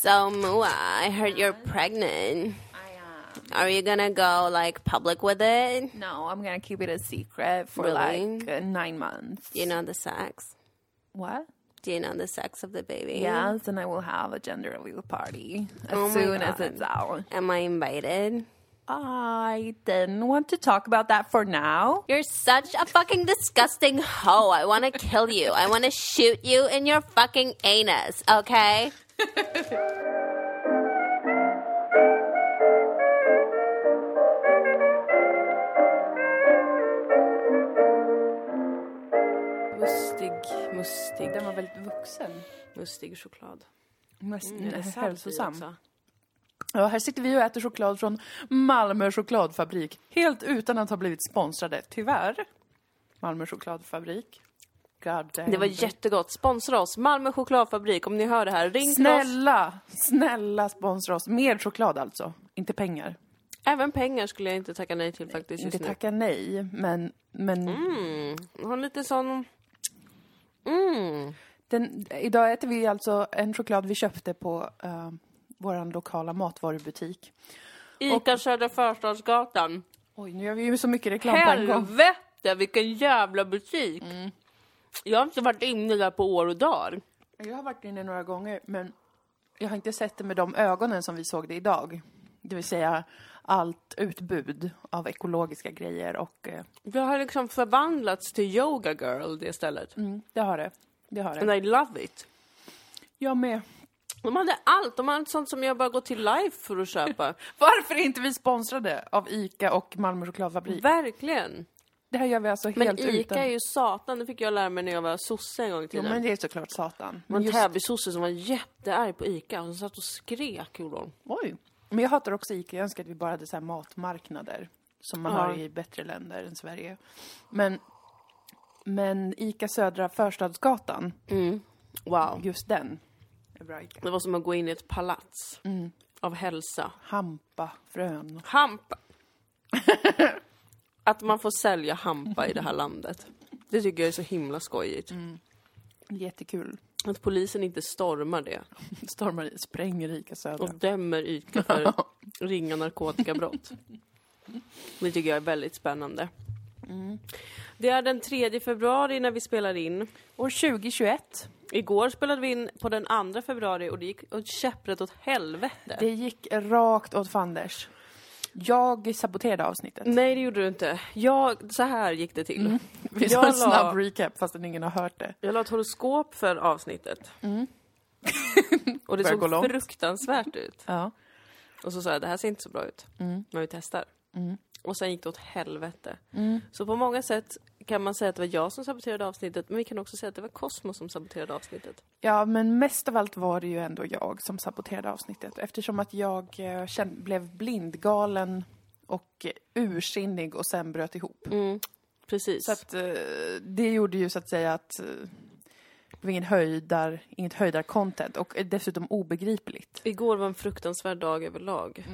So Mua, I heard you're pregnant. I am. Are you gonna go like public with it? No, I'm gonna keep it a secret for Really? like uh, nine months. Do you know the sex? what? Do you know the sex of the baby? Yes, and I will have a gender reveal party as Oh my soon as God. it's out. Am I invited? I didn't want to talk about that for now. You're such a fucking disgusting hoe. I wanna kill you. I wanna shoot you in your fucking anus, okay? Mustig, mustig. Den var väldigt vuxen. Mustig choklad. Mest Mm, hälsosam. också. Ja, här sitter vi och äter choklad från Malmö chokladfabrik. Helt utan att ha blivit sponsrade, tyvärr. Malmö chokladfabrik. Det var jättegott. Sponsra oss. Malmö chokladfabrik. Om ni hör det här, ring till oss. Snälla, snälla sponsra oss. Mer choklad alltså, inte pengar. Även pengar skulle jag inte tacka nej till faktiskt Inte tacka nej, men, men Mm. Har lite sån... Mm. den, idag äter vi alltså en choklad vi köpte på uh, vår lokala matvarubutik. Ica Södra Förstadsgatan. Oj, nu gör vi ju så mycket reklam. Helvete vilken jävla butik! Jag har inte varit inne där på år och dagar. Jag har varit inne några gånger, men jag har inte sett det med de ögonen som vi såg det idag. Det vill säga allt utbud av ekologiska grejer och eh, Det har liksom förvandlats till Yoga Girl det stället. mm, det har det. Det har det. And I love it. Jag med. De hade allt. De hade sånt som jag bara går till live för att köpa. Varför är inte vi sponsrade av ICA och Malmö chokladfabrik? Verkligen. Det här gör vi alltså Men helt Ica utan... är ju satan, det fick jag lära mig när jag var sosse en gång i Jo, tiden. men det är såklart satan. Men en just... Täbysosse som var jättearg på Ica och som satt och skrek gjorde hon. Oj. Men jag hatar också ICA. Jag önskar att vi bara hade så här matmarknader. Som man Ja. har i bättre länder än Sverige. Men, men ICA Södra Förstadsgatan, Wow. just den, ICA. Det var som att gå in i ett palats av hälsa. Hampa, frön. Hampa. att man får sälja hampa i det här landet. Det tycker jag är så himla skojigt. Jättekul. Att polisen inte stormar det Stormar i, spränger ICA Södra. och dömer Ica för ringa narkotikabrott. Det tycker jag är väldigt spännande. Det är den 3 februari när vi spelar in. År 2021. Igår spelade vi in på den 2 februari och det gick åt käpprätt åt helvete. Det gick rakt åt fanders. Jag saboterade avsnittet. Nej, det gjorde du inte. Jag, så här gick det till. Vi Jag tar en la- snabb recap fastän ingen har hört det. Jag la ett horoskop för avsnittet. och det såg fruktansvärt ut. Ja. Och så sa jag, det här ser inte så bra ut. Men vi testar. Och sen gick det åt helvete. Så på många sätt kan man säga att det var jag som saboterade avsnittet, men vi kan också säga att det var Cosmo som saboterade avsnittet. Ja, men mest av allt var det ju ändå jag som saboterade avsnittet eftersom att jag eh, känn- blev blindgalen och ursinnig och sen bröt ihop. Precis. Så att eh, det gjorde ju så att säga att eh, det var ingen höjdar, inget höjdar-content och dessutom obegripligt. Igår var en fruktansvärd dag överlag.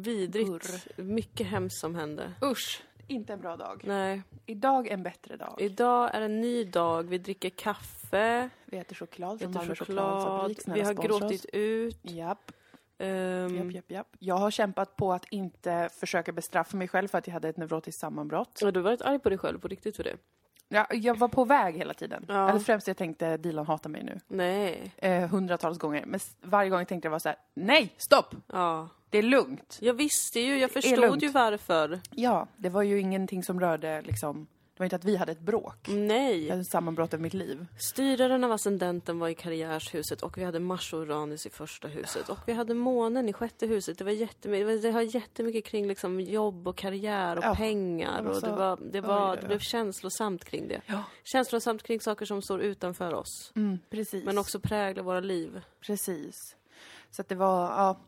Vidrigt. Urr. Mycket hemskt som hände. Usch, inte en bra dag. Nej. Idag en bättre dag. Idag är en ny dag. Vi dricker kaffe, Vi äter choklad från Malmö choklad, chokladfabrik. Vi har gråtit ut. Japp, Ehm, japp, japp, japp. Jag har kämpat på att inte försöka bestraffa mig själv för att jag hade ett neurotiskt sammanbrott. Har du varit arg på dig själv på riktigt för det? Ja, jag var på väg hela tiden. Ja. Eller främst jag tänkte Dilan hatar mig nu. Nej. Eh, hundratals gånger. Men varje gång jag tänkte jag var så här: nej, stopp! Ja. Det är lugnt. Jag visste ju, jag förstod ju varför. Ja, det var ju ingenting som rörde liksom, det var inte att vi hade ett bråk. Jag Nej. hade ett sammanbrott i mitt liv. Styraren av ascendenten var i karriärshuset och vi hade Mars och Uranus i första huset och vi hade månen i sjätte huset. Det var jättemycket, det, var, jättemycket kring liksom jobb och karriär och Ja, pengar och det var, det var, det blev känslosamt kring det. Ja. Känslosamt kring saker som står utanför oss. Mm, precis. Men också präglar våra liv. Precis. Så att det var, ja.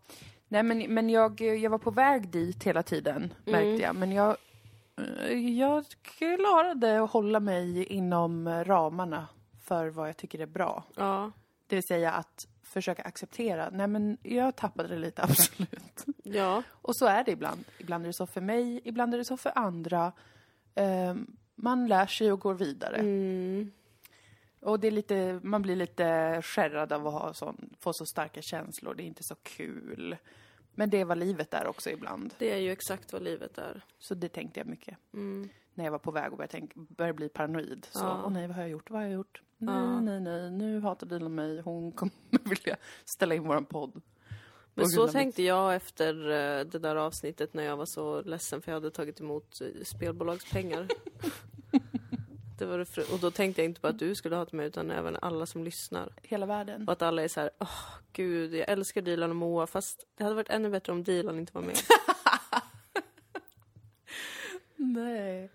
Nej men, men jag, jag var på väg dit hela tiden, märkte jag. Men jag, jag klarade att hålla mig inom ramarna för vad jag tycker är bra. Ja. Det vill säga att försöka acceptera, nej men jag tappade det lite absolut. Ja. Och så är det ibland. Ibland är det så för mig, ibland är det så för andra. Ehm, man lär sig och går vidare. Mm. Och det är lite, man blir lite skärrad av att ha sån, få så starka känslor. Det är inte så kul. Men det är vad livet är också ibland. Det är ju exakt vad livet är. Så det tänkte jag mycket. Mm. När jag var på väg och började, tänka, började bli paranoid. Så, Ja. åh nej, vad har jag gjort? Vad har jag gjort? Nej, Ja. nej, nej, nu hatar Dilan mig. Hon kommer vilja ställa in våran podd. Men så tänkte jag efter eh, det där avsnittet när jag var så ledsen för jag hade tagit emot eh, spelbolagspengar. det var det och då tänkte jag inte på att du skulle hata mig utan även alla som lyssnar. Hela världen. Och att alla är så här, åh gud, jag älskar Dilan och Moa fast det hade varit ännu bättre om Dilan inte var med. Nej.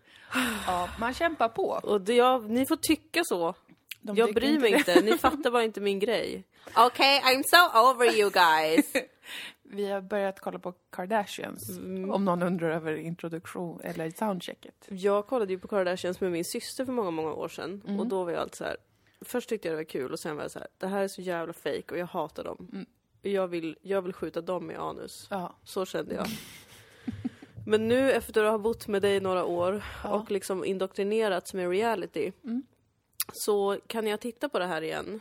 Ja, man kämpar på. Och det, jag, ni får tycka så. De jag bryr mig det. inte, ni fattar bara inte min grej. Okay, I'm so over you guys. Vi har börjat kolla på Kardashians. Mm. Om någon undrar över introduktion eller soundchecket. Jag kollade ju på Kardashians med min syster för många, många år sedan. Mm. Och då var jag alltid så här. Först tyckte jag det var kul och sen var jag så här. Det här är så jävla fake och jag hatar dem. Mm. Jag, vill, jag vill skjuta dem i anus. Ja. Så kände jag. Men nu efter att ha bott med dig några år Ja. och liksom indoktrinerats med reality. Mm. Så kan jag titta på det här igen.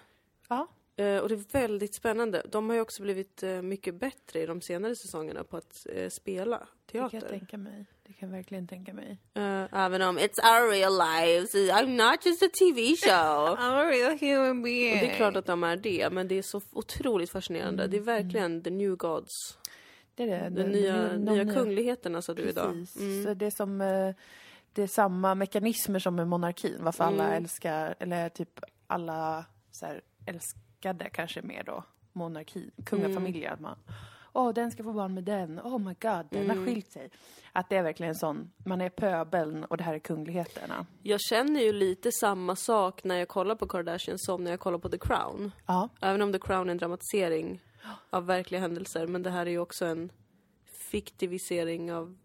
Ja. Eh, och det är väldigt spännande. De har ju också blivit eh, mycket bättre i de senare säsongerna på att eh, spela Det kan jag teater. tänka mig. Det kan jag verkligen tänka mig. Eh, även om it's our real lives, I'm not just a TV show. I'm a real human being. Och det är klart att de är det, men det är så otroligt fascinerande. Det är verkligen the new gods. det är det. De, Det- nya, de- de nya kungligheterna sa du idag. Precis. Mm. Så det är som det är samma mekanismer som med monarkin. Varför alla Mm. älskar, eller typ alla så här, älskade kanske mer då monarki, kungafamiljer. Att man, åh den ska få barn med den, oh my god, den Mm. har skilt sig. Att det är verkligen sån, man är pöbeln och det här är kungligheterna. Jag känner ju lite samma sak när jag kollar på Kardashian som när jag kollar på The Crown. Ja, Även om The Crown är en dramatisering av verkliga händelser, men det här är ju också en fiktivisering av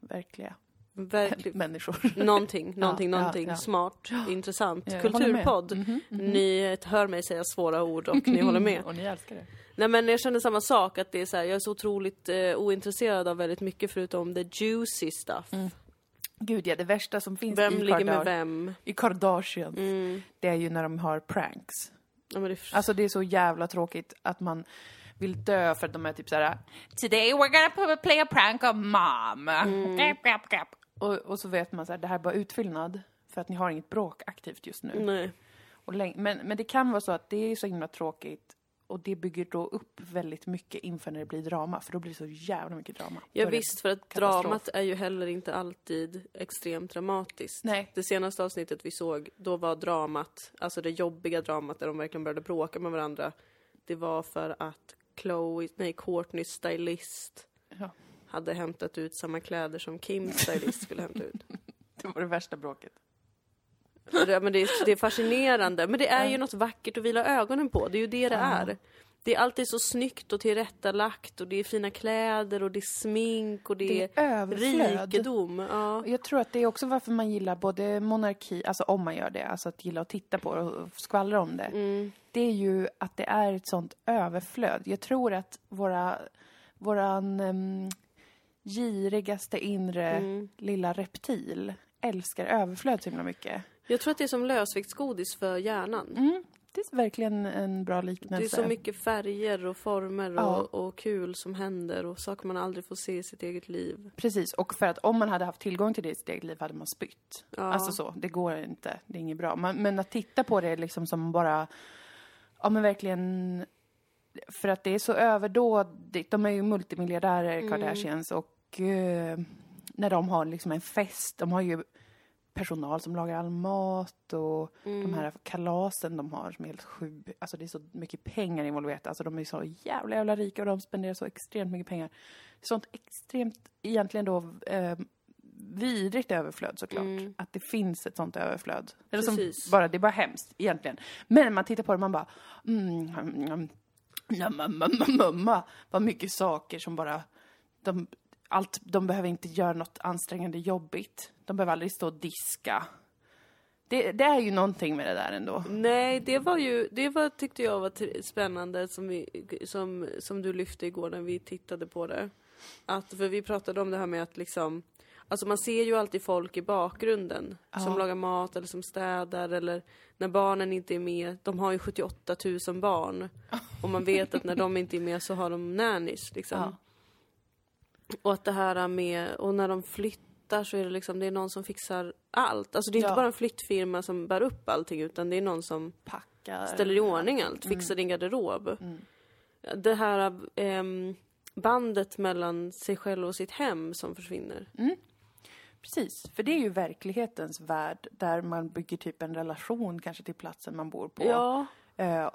verkliga verklig... människor. Någonting, någonting, ja, någonting ja. smart, intressant. Jag håller med. Kulturpodd. Mhm, mhm. Ni hör mig säga svåra ord och ni håller med. Och ni älskar det. Nej men jag känner samma sak, att det är så här, jag är så otroligt eh, ointresserad av väldigt mycket förutom the juicy stuff. Gud ja, det värsta som finns Vem i, ligger med vem? i Kardashians, Mm. det är ju när de har pranks. Ja, det är Alltså det är så jävla tråkigt att man vill dö för att de är typ såhär Today we're gonna play a prank on mom. Grap. Och, och så vet man så här, det här är bara utfyllnad för att ni har inget bråk aktivt just nu. Nej. Och läng- men, men det kan vara så att det är så himla tråkigt och det bygger då upp väldigt mycket inför när det blir drama, för då blir det så jävla mycket drama. Ja visst, för att katastrof. dramat är ju heller inte alltid extremt dramatiskt. Nej. Det senaste avsnittet vi såg, då var dramat, alltså det jobbiga dramat där de verkligen började bråka med varandra. Det var för att Chloe, nej Courtneys stylist Ja. Hade hämtat ut samma kläder som Kims stylist skulle hämta ut. Det var det värsta bråket. Det, men det, är, det är fascinerande, men det är ju något vackert att vila ögonen på. Det är ju det det är. Det är alltid så snyggt och tillrättalagt och det är fina kläder och det är smink och det, Det är är rikedom. Ja. Jag tror att det är också varför man gillar både monarki, alltså om man gör det, alltså att gilla att titta på det och skvallra om det. Mm. Det är ju att det är ett sånt överflöd. Jag tror att våra, våran um, girigaste inre Mm. lilla reptil älskar överflöd så himla mycket. Jag tror att det är som lösviktsgodis för hjärnan. Mm. Det är verkligen en bra Det liknelse. är så mycket färger och former Ja. och, och kul som händer och saker man aldrig får se i sitt eget liv. Precis, och för att om man hade haft tillgång till det i sitt eget liv hade man spytt. Ja. Alltså så, det går inte, det är inget bra. Man, men att titta på det liksom som bara, ja men verkligen, för att det är så överdådigt. De är ju multimiljardärer, Mm. Kardashians, och eh, när de har liksom en fest, de har ju personal som lagar all mat och Mm. de här kalasen de har som är helt sju, alltså det är så mycket pengar involverat. Alltså de är så jävla jävla rika och de spenderar så extremt mycket pengar. Sånt extremt, egentligen då, eh, vidrigt överflöd såklart. Mm. Att det finns ett sånt överflöd. Eller som bara, det är bara hemskt egentligen. Men man tittar på det man bara, mm, mm, mm, mamma, mamma, mamma, vad mycket saker som bara, de, allt, de behöver inte göra något ansträngande jobbigt. De behöver aldrig stå och diska. Det, det är ju någonting med det där ändå. Nej, det var ju, det var, tyckte jag var spännande som, vi, som, som du lyfte igår när vi tittade på det. Att, för vi pratade om det här med att liksom, Alltså man ser ju alltid folk i bakgrunden som lagar mat eller som städar eller när barnen inte är med. De har ju 78 000 barn. Och man vet att när de inte är med så har de nannies liksom. Ja. Och att det här med, och när de flyttar så är det liksom, det är någon som fixar allt. Alltså det är inte Ja. bara en flyttfirma som bär upp allting utan det är någon som Packar. ställer i ordning allt, Mm. fixar din garderob. Det här ehm, bandet mellan sig själv och sitt hem som försvinner. Precis, för det är ju verklighetens värld där man bygger typ en relation kanske till platsen man bor på. Ja, Eh,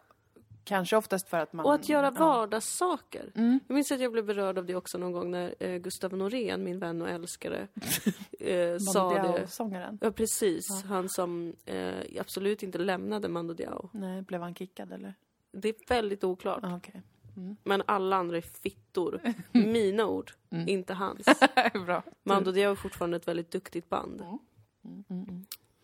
kanske oftast för att man... och att göra ja. vardagssaker. Jag minns att jag blev berörd av det också någon gång när eh, Gustav Norén, min vän och älskare, eh, sa det. Mondial-sångaren. Ja, precis. Han som eh, absolut inte lämnade Mando Diao. Nej, blev han kickad eller? Det är väldigt oklart. Ah, Men alla andra är fittor. Mina ord, inte hans. Bra. Mando Diao är fortfarande ett väldigt duktigt band.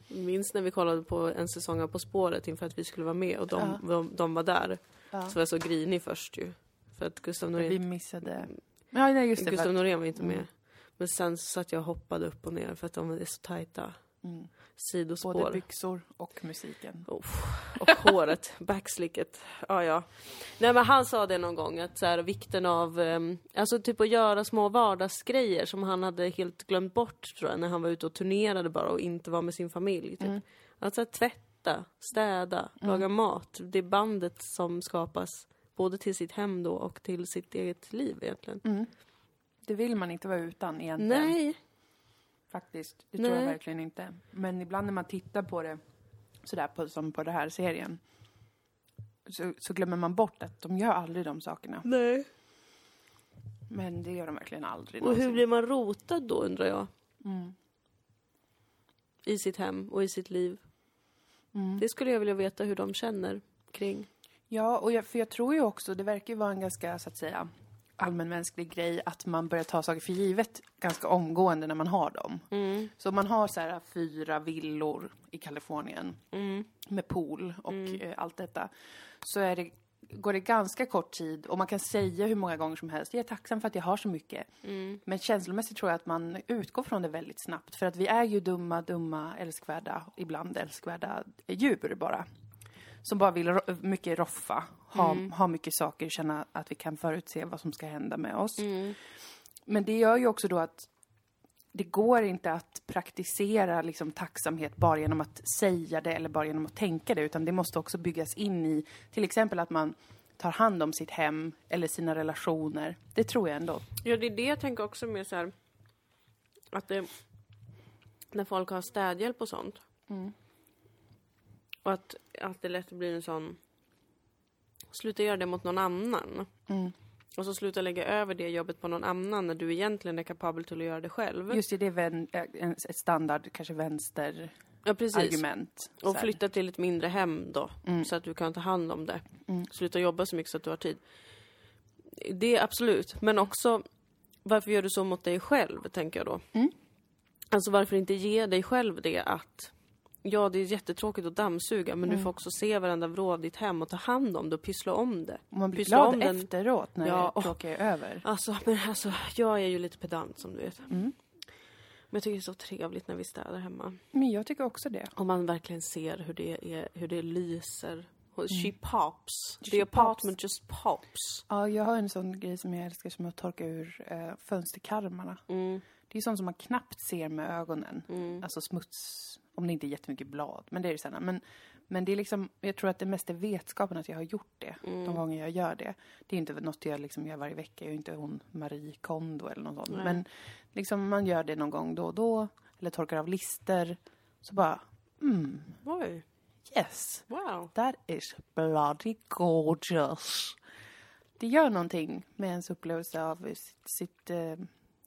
Minns när vi kollade på en säsong av På spåret inför att vi skulle vara med och de, de, de var där. Ja. Så var jag så grinig först ju. För att Gustav Vi Norén, missade... Ja, nej, just det. Gustav Norén var inte med. Men sen så att jag och hoppade upp och ner för att de är så tajta. Sidospår. Både byxor och musiken. Och håret, backslicket. Ja, ja. Nej, men han sa det någon gång, att så här, vikten av, um, alltså typ att göra små vardagsgrejer som han hade helt glömt bort tror jag, när han var ute och turnerade bara och inte var med sin familj. Typ. Att så här, tvätta, städa, laga mat. Det är bandet som skapas både till sitt hem då och till sitt eget liv egentligen. Det vill man inte vara utan egentligen. Nej. Faktiskt. Det tror jag verkligen inte. Men ibland när man tittar på det sådär på, som på den här serien så, så glömmer man bort att de gör aldrig de sakerna. Nej. Men det gör de verkligen aldrig Och hur någonsin. blir man rotad då undrar jag? Mm. I sitt hem och i sitt liv. Mm. Det skulle jag vilja veta hur de känner kring. Ja, och jag, för jag tror ju också, det verkar ju vara en ganska, så att säga, allmänmänsklig grej att man börjar ta saker för givet ganska omgående när man har dem. Mm. Så man har så här fyra villor i Kalifornien Mm. med pool och eh, allt detta så är det, går det ganska kort tid och man kan säga hur många gånger som helst jag är tacksam för att jag har så mycket. Mm. Men känslomässigt tror jag att man utgår från det väldigt snabbt för att vi är ju dumma, dumma, älskvärda, ibland älskvärda djur bara. Som bara vill ro- mycket roffa, ha, ha mycket saker, känna att vi kan förutse vad som ska hända med oss. Mm. Men det gör ju också då att det går inte att praktisera liksom, tacksamhet bara genom att säga det eller bara genom att tänka det, utan det måste också byggas in i till exempel att man tar hand om sitt hem eller sina relationer. Det tror jag ändå. Ja, det är det jag tänker också med så här. Att det, när folk har städhjälp och sånt. Och att, att det lätt blir en sån... Sluta göra det mot någon annan. Och så sluta lägga över det jobbet på någon annan när du egentligen är kapabel till att göra det själv. Just det, det är vän, eh, ett standard, kanske vänster ja, argument. Och flytta till ett mindre hem då, så att du kan ta hand om det. Sluta jobba så mycket så att du har tid. Det är absolut, men också varför gör du så mot dig själv, tänker jag då. Alltså varför inte ge dig själv det att Ja, det är jättetråkigt att dammsuga, men du får också se varenda vrå av ditt hem och ta hand om det och pyssla om det. Och man blir pyssla glad om efteråt när Ja, det tråkiga är över. Alltså, men alltså, jag är ju lite pedant som du vet. Mm. Men jag tycker det är så trevligt när vi städar hemma. Men jag tycker också det. Om man verkligen ser hur det, är, hur det lyser. Och She Mm. pops. The She apartment just pops. Ja, jag har en sån grej som jag älskar som att torka ur eh, fönsterkarmarna. Mm. Det är sånt som man knappt ser med ögonen. Alltså smuts, om det inte är jättemycket blad. Men det är det sällan. Men, men det är liksom, jag tror att det mest är vetskapen att jag har gjort det. De gånger jag gör det. Det är inte något jag liksom gör varje vecka. Jag är inte hon Marie Kondo eller något sånt. Men liksom man gör det någon gång då och då. Eller torkar av lister. Så bara, mm, Oj. yes. Wow. That is bloody gorgeous. Det gör någonting med ens upplevelse av sitt, sitt, eh,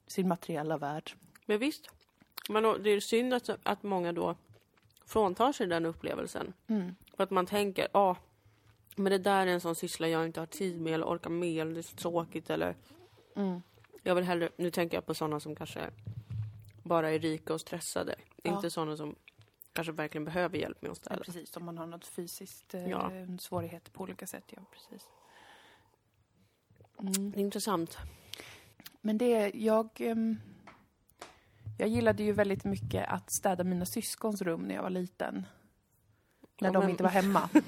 sin materiella värld. Men visst. Men då, det är synd att, att många då fråntar sig den upplevelsen. Mm. För att man tänker, ja, ah, men det där är en sån syssla jag inte har tid med eller orkar med eller det är så tråkigt eller... Mm. Jag vill hellre, nu tänker jag på sådana som kanske bara är rika och stressade. Ja. Inte sådana som kanske verkligen behöver hjälp med att städa. Ja, precis, om man har något fysiskt eh, Ja. svårighet på olika sätt. Ja, precis. Är intressant. Men det, jag... ehm, Jag gillade ju väldigt mycket att städa mina syskons rum när jag var liten. När Ja, de men- inte var hemma.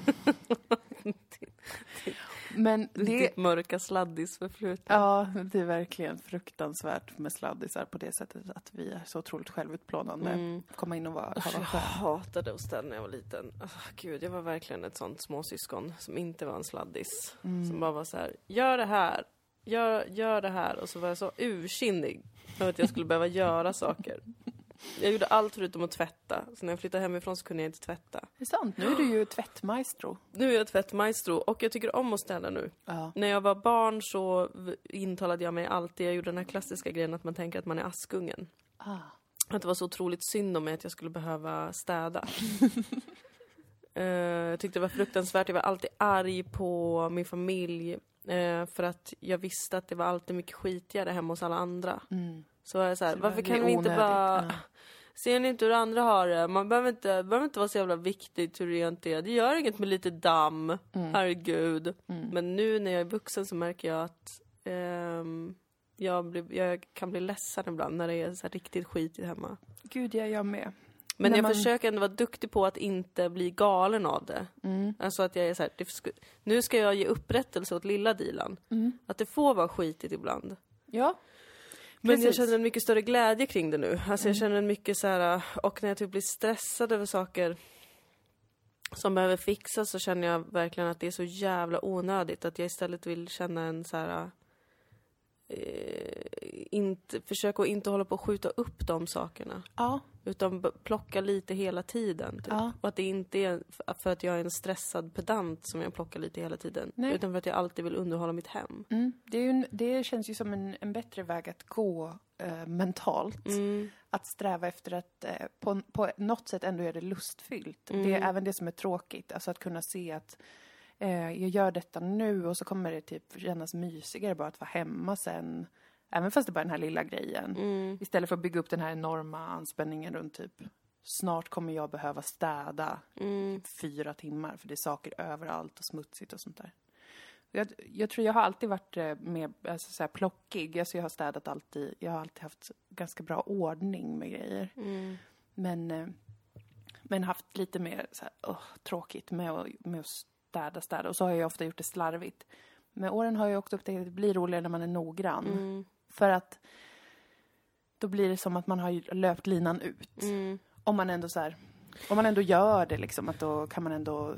Men det, Ditt mörka sladdisförflutna. ja, det är verkligen fruktansvärt med sladdisar på det sättet att vi är så otroligt självutplånande. Mm. Komma in och vara, jag vara skön. hatade att städa när jag var liten. Oh, gud, jag var verkligen ett sånt småsyskon som inte var en sladdis. Mm. Som bara var så här, gör det här, gör, gör det här. Och så var jag så ursinnig över att jag skulle behöva göra saker. Jag gjorde allt förutom att tvätta. Så när jag flyttade hemifrån så kunde jag inte tvätta. Det är sant, nu är du ju tvättmaestro. Nu är jag tvättmaestro och jag tycker om att städa nu. Ja. När jag var barn så intalade jag mig alltid, jag gjorde den här klassiska grejen att man tänker att man är Askungen. Ah. Att det var så otroligt synd om mig att jag skulle behöva städa. Eh, jag tyckte det var fruktansvärt. Jag var alltid arg på min familj. Eh, för att jag visste att det var alltid mycket skitigare hemma hos alla andra. Mm. Så var jag så här, Så varför kan vi inte bara... ja. Ser ni inte hur andra har det? Man behöver inte, behöver inte vara så jävla viktigt hur rent det är. Det gör inget med lite damm. Mm. Herregud. Men nu när jag är vuxen så märker jag att ehm, jag, blir, jag kan bli ledsen ibland när det är så riktigt skitigt hemma. Gud, ja, jag med. Men jag man- försöker ändå vara duktig på att inte bli galen av det. Mm. Alltså att jag är så här, nu ska jag ge upprättelse åt lilla Dilan. Mm. Att det får vara skitigt ibland. Ja. Men jag Precis. känner en mycket större glädje kring det nu. Alltså jag känner en mycket så här, och när jag typ blir stressad över saker som behöver fixas så känner jag verkligen att det är så jävla onödigt. Att jag istället vill känna en så här eh, inte, försöka att inte hålla på att skjuta upp de sakerna. Ja. Utan plocka lite hela tiden. Typ. Ja. Och att det inte är för att jag är en stressad pedant som jag plockar lite hela tiden. Nej. Utan för att jag alltid vill underhålla mitt hem. Mm. Det, en, det känns ju som en, en bättre väg att gå eh, mentalt. Mm. Att sträva efter att eh, på, på något sätt ändå göra det lustfyllt. Mm. Det är även det som är tråkigt. Alltså att kunna se att eh, jag gör detta nu och så kommer det typ kännas mysigare bara att vara hemma sen. Även fast det bara är den här lilla grejen. Mm. Istället för att bygga upp den här enorma anspänningen runt typ snart kommer jag behöva städa Mm. fyra timmar för det är saker överallt och smutsigt och sånt där. Jag, jag tror jag har alltid varit eh, mer alltså, så här, plockig. Alltså, jag har städat alltid. Jag har alltid haft ganska bra ordning med grejer. Mm. Men, eh, men haft lite mer så här, åh, tråkigt med att, med att städa, städa. Och så har jag ofta gjort det slarvigt. Med åren har jag också upptäckt att det blir roligare när man är noggrann. Mm. För att då blir det som att man har löpt linan ut. Mm. Om man ändå så här, om man ändå gör det liksom, att då kan man ändå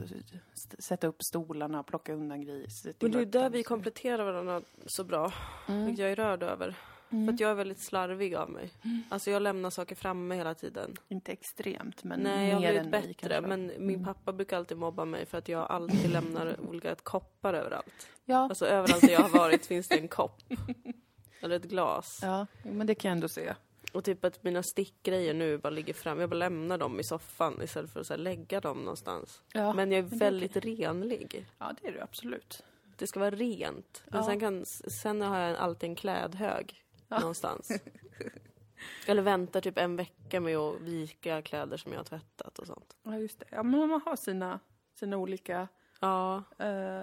sätta upp stolarna och plocka undan gris. Men det är där vi kompletterar varandra så bra. Mm. Vilket jag är rörd över. För att jag är väldigt slarvig av mig. Alltså jag lämnar saker framme hela tiden. Inte extremt, men Nej, jag har blivit bättre. kanske. Men min pappa brukar alltid mobba mig för att jag alltid lämnar olika koppar överallt. Ja, Alltså överallt där jag har varit finns det en kopp. Eller ett glas. ja, men det kan jag ändå se. Och typ att mina stickgrejer nu bara ligger fram. Jag bara lämnar dem i soffan istället för att så lägga dem någonstans. Ja, Men jag är men det är väldigt renlig. ja det är du absolut. Det ska vara rent. Men Ja. sen, kan, sen har jag alltid en klädhög Ja. någonstans. Eller väntar typ en vecka med att vika kläder som jag har tvättat och sånt. Ja, just det. Ja, men man har sina, sina olika Ja, eh,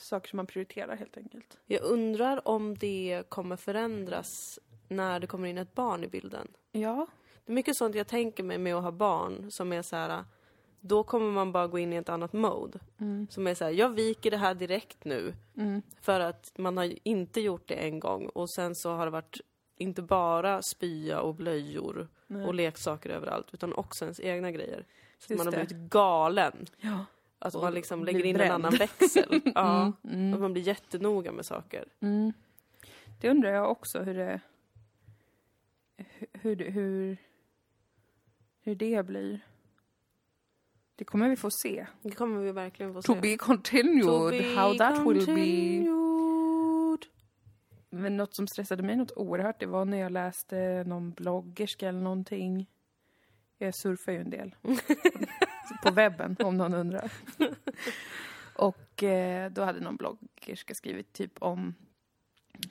saker som man prioriterar helt enkelt. jag undrar om det kommer förändras när det kommer in ett barn i bilden. Ja, Det är mycket sånt jag tänker mig med att ha barn som är så här. Då kommer man bara gå in i ett annat mode. Mm. Som är så här, jag viker det här direkt nu. Mm. För att man har inte gjort det en gång och sen så har det varit inte bara spya och blöjor Nej. och leksaker överallt utan också ens egna grejer. Så att Just man har det. blivit galen. ja. Att man liksom lägger in bränd. en annan växel. ja. Mm, mm. Att man blir jättenoga med saker. Mm. Det undrar jag också hur det... Hur, hur, hur, det blir. Det kommer vi få se. Det kommer vi verkligen få To se. be continued, To be how that will be. continued. Men något som stressade mig något oerhört, det var när jag läste någon bloggerska eller någonting. Jag surfar ju en del. på webben, om någon undrar. Och eh, då hade någon bloggerska skrivit typ om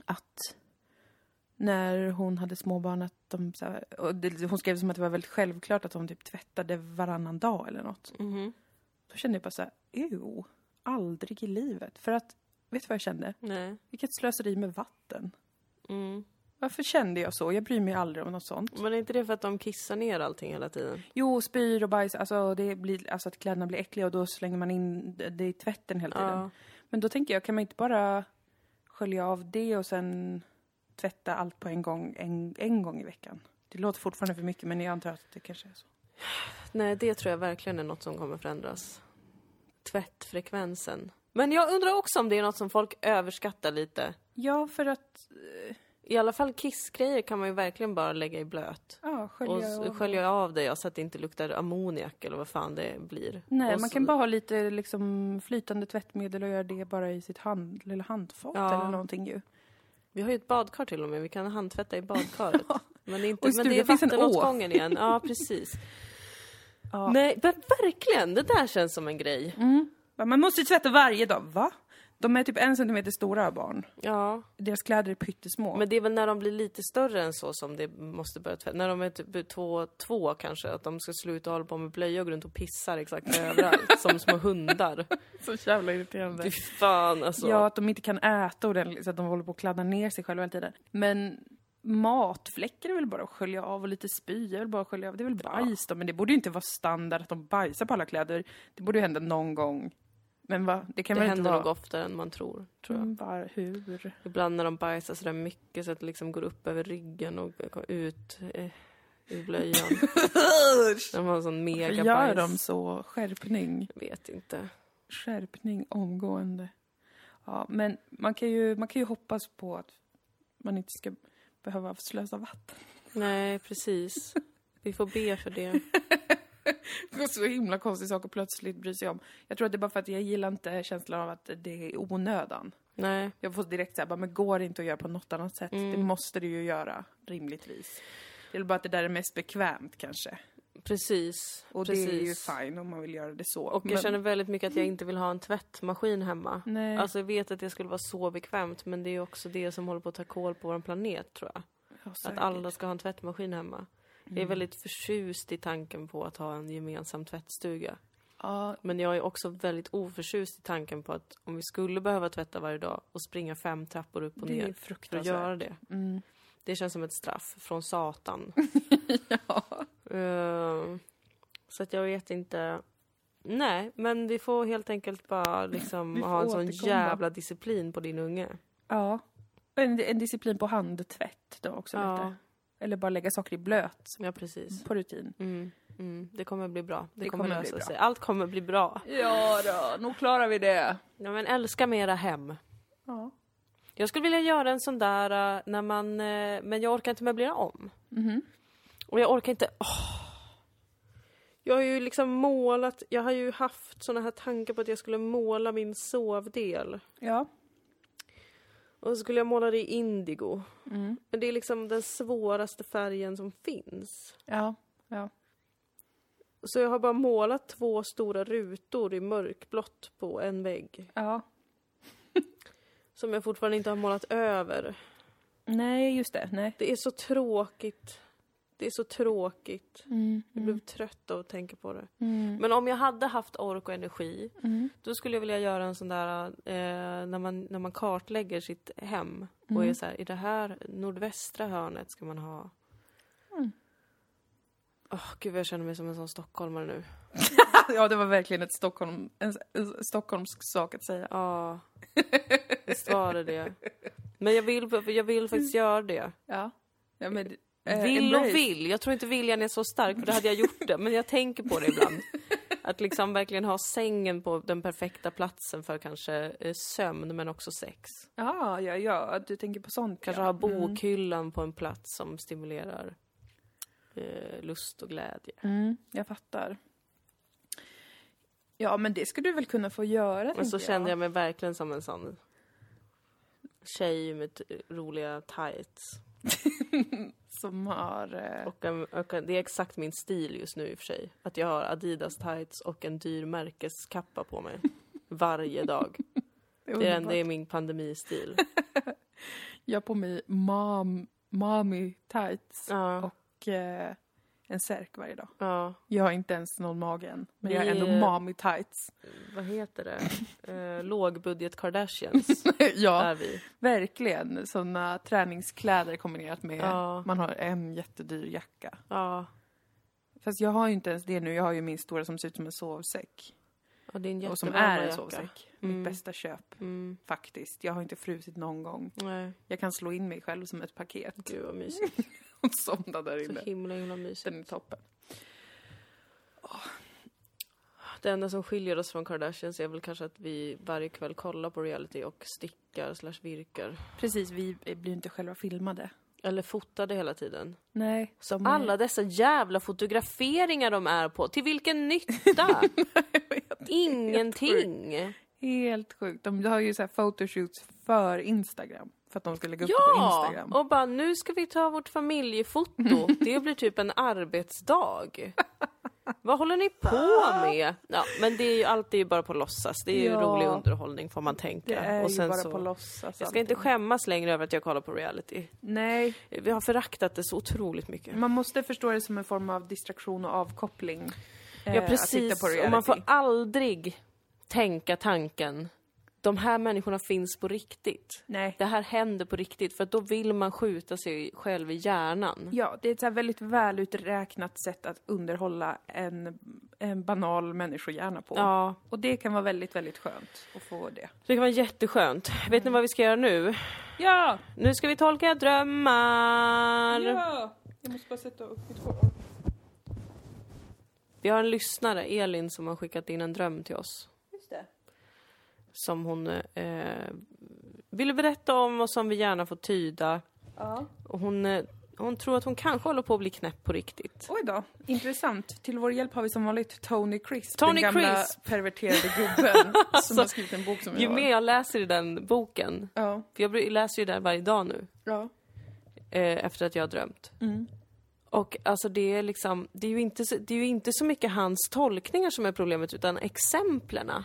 att när hon hade småbarn att de så här, och det, hon skrev som att det var väldigt självklart att de typ tvättade varannan dag eller något. Mhm. Då kände jag bara så här, ew, aldrig i livet. För att, vet du vad jag kände? Nej. Vilket slöseri med vatten. Mm. Varför kände jag så? Jag bryr mig aldrig om något sånt. Men är inte det för att de kissar ner allting hela tiden? Jo, spyr och bajs, alltså, det blir, alltså att kläderna blir äckliga och då slänger man in det i tvätten hela tiden. Ja. Men då tänker jag, kan man inte bara skölja av det och sen tvätta allt på en gång, en, en gång i veckan? Det låter fortfarande för mycket, men jag antar att det kanske är så. Nej, det tror jag verkligen är något som kommer förändras. Tvättfrekvensen. Men jag undrar också om det är något som folk överskattar lite. Ja, för att I alla fall kissgrejer kan man ju verkligen bara lägga i blöt. ja, skölja Och skölja av det ja, så att det inte luktar ammoniak eller vad fan det blir. Nej, och man så- kan bara ha lite liksom, flytande tvättmedel och göra det bara i sitt hand, lilla handfat Ja. eller någonting ju. Vi har ju ett badkar till och med, vi kan handtvätta i badkaret. Men, det är inte, Och men det är vattenåtgången igen. Ja, precis. Ja. Nej, men verkligen! Det där känns som en grej. Mm. Man måste tvätta varje dag, va? De är typ en centimeter stora barn. Ja, Deras kläder är pyttesmå. men det är väl när de blir lite större än så som det måste börja tvätta. När de är typ två, två kanske, att de ska sluta hålla på med blöja och gå runt och pissar exakt överallt, som små hundar. så jävla irriterande. Fy fan alltså. Ja, att de inte kan äta ordentligt så att de håller på att kladda ner sig själva hela tiden. Men matfläckar är väl bara att skölja av och lite spy är väl bara att skölja av. Det är väl bajs då, men det borde ju inte vara standard att de bajsar på alla kläder. Det borde ju hända någon gång. Men va? Det kan det väl inte händer vara... nog oftare än man tror, tror jag. Mm, var, hur? Ibland när de bajsar sådär mycket så att det liksom går upp över ryggen och ut eh, ur blöjan. de har en sån Varför mega gör de så? Skärpning. Jag vet inte. Skärpning omgående. Ja, men man kan, ju, man kan ju hoppas på att man inte ska behöva slösa vatten. Nej, precis. Vi får be för det. Det är så himla konstig sak att plötsligt bry sig om. Jag tror att det är bara för att jag gillar inte känslan av att det är onödan. Nej, Jag får direkt säga, men går det inte att göra på något annat sätt? Mm. Det måste du ju göra, rimligtvis. Det är bara att det där är mest bekvämt kanske. precis. Och precis. det är ju fine om man vill göra det så. Och jag Men- känner väldigt mycket att jag inte vill ha en tvättmaskin hemma. Nej. Alltså jag vet att det skulle vara så bekvämt men det är också det som håller på att ta koll på vår planet tror jag. Ja, Att alla ska ha en tvättmaskin hemma. Jag Mm. är väldigt förtjust i tanken på att ha en gemensam tvättstuga. Ja, Men jag är också väldigt oförtjust i tanken på att om vi skulle behöva tvätta varje dag och springa fem trappor upp och det ner för att göra det. Mm. Det känns som ett straff från Satan. Ja. Eh, så att jag vet inte. Nej, men vi får helt enkelt bara liksom ha en sån återkomma. jävla disciplin på din unge. ja. En, en disciplin på handtvätt då också Ja, lite. Eller bara lägga saker i blöt ja precis. på rutin. Mm, mm. Det kommer bli bra. Det, Det kommer, kommer bli lösa bra. sig. Allt kommer bli bra. Ja då, nog klarar vi det. Ja, men älska mera hem. Ja. Jag skulle vilja göra en sån där eh, när man, eh, men jag orkar inte möblera om. Mhm. Och jag orkar inte, åh. Jag har ju liksom målat, jag har ju haft såna här tankar på att jag skulle måla min sovdel. Ja. Och så skulle jag måla det i indigo. Mm. Men det är liksom den svåraste färgen som finns. Ja. Ja. Så jag har bara målat två stora rutor i mörkblått på en vägg. Ja. Som jag fortfarande inte har målat över. Nej, just det. Nej. Det är så tråkigt. Det är så tråkigt. Mm. Jag blev trött av att tänka på det. Mm. Men om jag hade haft ork och energi, Mm. då skulle jag vilja göra en sån där, eh, när, man, när man kartlägger sitt hem och Mm. är så här, i det här nordvästra hörnet ska man ha... Mm. Åh, gud jag känner mig som en sån stockholmare nu. ja, det var verkligen ett Stockholm, en, en stockholmsk sak att säga. Ja, visst var det det. Men jag vill, jag vill faktiskt göra det. Ja. ja men, eh, Vill och vill. Jag tror inte viljan är så stark, för då hade jag gjort det. Men jag tänker på det ibland. Att liksom verkligen ha sängen på den perfekta platsen för kanske eh, sömn, men också sex. Ja, ja, ja, att du tänker på sånt. Kanske ja. ha bokhyllan på en plats som stimulerar eh, lust och glädje. Mm, jag fattar. Ja, men det skulle du väl kunna få göra, Men så kände jag mig verkligen som en sån tjej med roliga tights. Som har... Eh, Och, en, och en, det är exakt min stil just nu i och för sig. Att jag har Adidas tights och en dyr märkeskappa på mig. Varje dag. Det är, det är min pandemistil. Jag har på mig mom, mommy tights Ja. och eh, en särk varje dag. Ja, Jag har inte ens någon mage än, men jag är Vi ändå är- mommy tights. vad heter det? Eh, lågbudget Kardashians ja, verkligen. Såna träningskläder kombinerat med, Ja. man har en jättedyr jacka. Ja, Fast jag har ju inte ens det nu, jag har ju min stora som ser ut som en sovsäck. och din Och som är en jacka. sovsäck. Mm. Mitt bästa köp, Mm, faktiskt. Jag har inte frusit någon gång. nej, Jag kan slå in mig själv som ett paket gud vad mysigt. och somna där Så inne. himla himla mysigt. Den är toppen. Det enda som skiljer oss från Kardashians är väl kanske att vi varje kväll kollar på reality och stickar slash virkar. Precis, vi blir inte själva filmade. Eller fotade hela tiden. Nej. Som alla dessa jävla fotograferingar de är på. Till vilken nytta? Ingenting. Helt sjukt. De har ju så här photoshoots för Instagram. För att de ska lägga upp det på Ja! Instagram. Och bara nu ska vi ta vårt familjefoto. Det blir typ en arbetsdag. Vad håller ni på med? Ja, men det är ju alltid bara på låtsas. Det är ju Ja. rolig underhållning får man tänka. Det är och ju sen bara så, på låtsas. jag ska inte skämmas längre över att jag kollar på reality. Nej, Vi har föraktat det så otroligt mycket. man måste förstå det som en form av distraktion och avkoppling. eh, Ja att precis, och man får aldrig tänka tanken de här människorna finns på riktigt. Nej. Det här händer på riktigt, för att då vill man skjuta sig själv i hjärnan. Ja, det är ett så väldigt väluträknat sätt att underhålla en, en banal människohjärna på. Ja, Och det kan vara väldigt, väldigt skönt att få det. det kan vara jätteskönt. Vet ni vad vi ska göra nu? Ja! Nu ska vi tolka drömmar! Ja! Jag måste bara sätta upp mitt hår. Vi har en lyssnare, Elin, som har skickat in en dröm till oss. Som hon eh, ville berätta om och som vi gärna får tyda. Ja. Och hon, eh, hon tror att hon kanske håller på att bli knäpp på riktigt. Oj då, intressant. Till vår hjälp har vi som vanligt Tony Crisp. Tony den gamla Crisp. perverterade gubben som har skrivit en bok som Ju jag mer jag läser i den boken, Ja. för jag läser ju den varje dag nu, Ja. eh, efter att jag har drömt. Mm. Och alltså det är liksom, det är ju inte så, det är ju inte så mycket hans tolkningar som är problemet, utan exemplerna.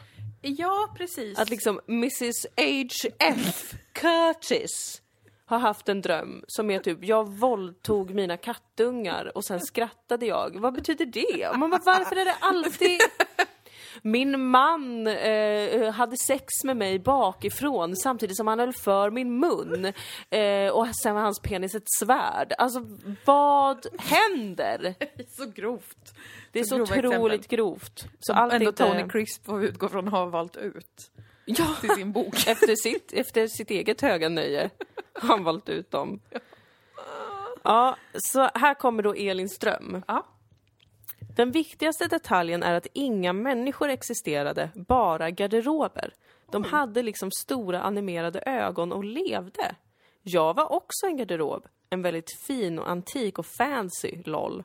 Ja, precis. Att liksom Mrs H.F. Curtis har haft en dröm som är typ, jag våldtog mina kattungar och sen skrattade jag. Vad betyder det? Och Man bara, varför är det alltid... Min man eh, hade sex med mig bakifrån samtidigt som han höll för min mun. Eh, och sen var hans penis ett svärd. Alltså, vad händer? så grovt. Det är Så så otroligt exempel. grovt. Så allt är ändå inte... Tony Crisp får utgå från att ha valt ut Ja, till sin bok. efter sitt, efter sitt eget höga nöje har han valt ut dem. Ja, så här kommer då Elins dröm. Ja. Den viktigaste detaljen är att inga människor existerade, bara garderober. De hade liksom stora animerade ögon och levde. Jag var också en garderob. En väldigt fin och antik och fancy, LOL.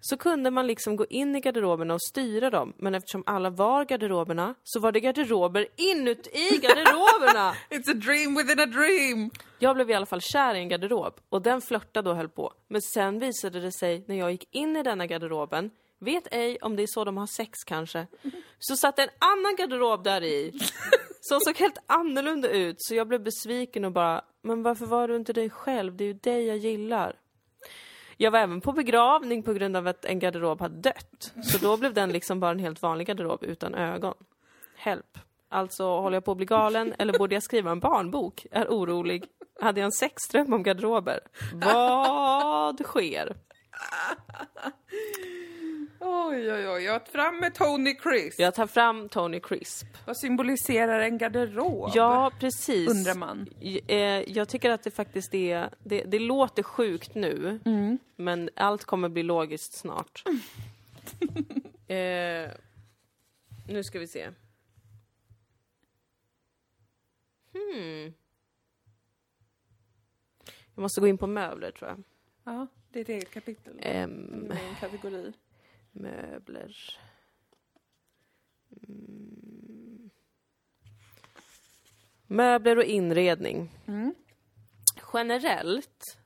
Så kunde man liksom gå in i garderoberna och styra dem, men eftersom alla var garderoberna så var det garderober inuti garderoberna! It's a dream within a dream! Jag blev i alla fall kär i en garderob och den flörtade och höll på. Men sen visade det sig när jag gick in i denna garderoben, vet ej om det är så de har sex kanske, så satt en annan garderob där i som såg helt annorlunda ut. Så jag blev besviken och bara, men varför var du inte dig själv? Det är ju dig jag gillar. Jag var även på begravning på grund av att en garderob hade dött. Så då blev den liksom bara en helt vanlig garderob utan ögon. Help. Alltså, håller jag på att bli galen eller borde jag skriva en barnbok? Är orolig. Hade jag en sexdröm om garderober? Vad sker? Oj, oj, oj. Jag tar fram med Tony Crisp. Jag tar fram Tony Crisp. Vad symboliserar en garderob? Ja, precis. Undrar man. Eh, Jag tycker att det faktiskt är... Det, det låter sjukt nu, men allt kommer bli logiskt snart. eh, nu ska vi se. Hmm. Jag måste gå in på möbler, tror jag. Ja, det är ett eget kapitel. Med en kategori. Möbler. Mm. Möbler och inredning. Mm. Generellt,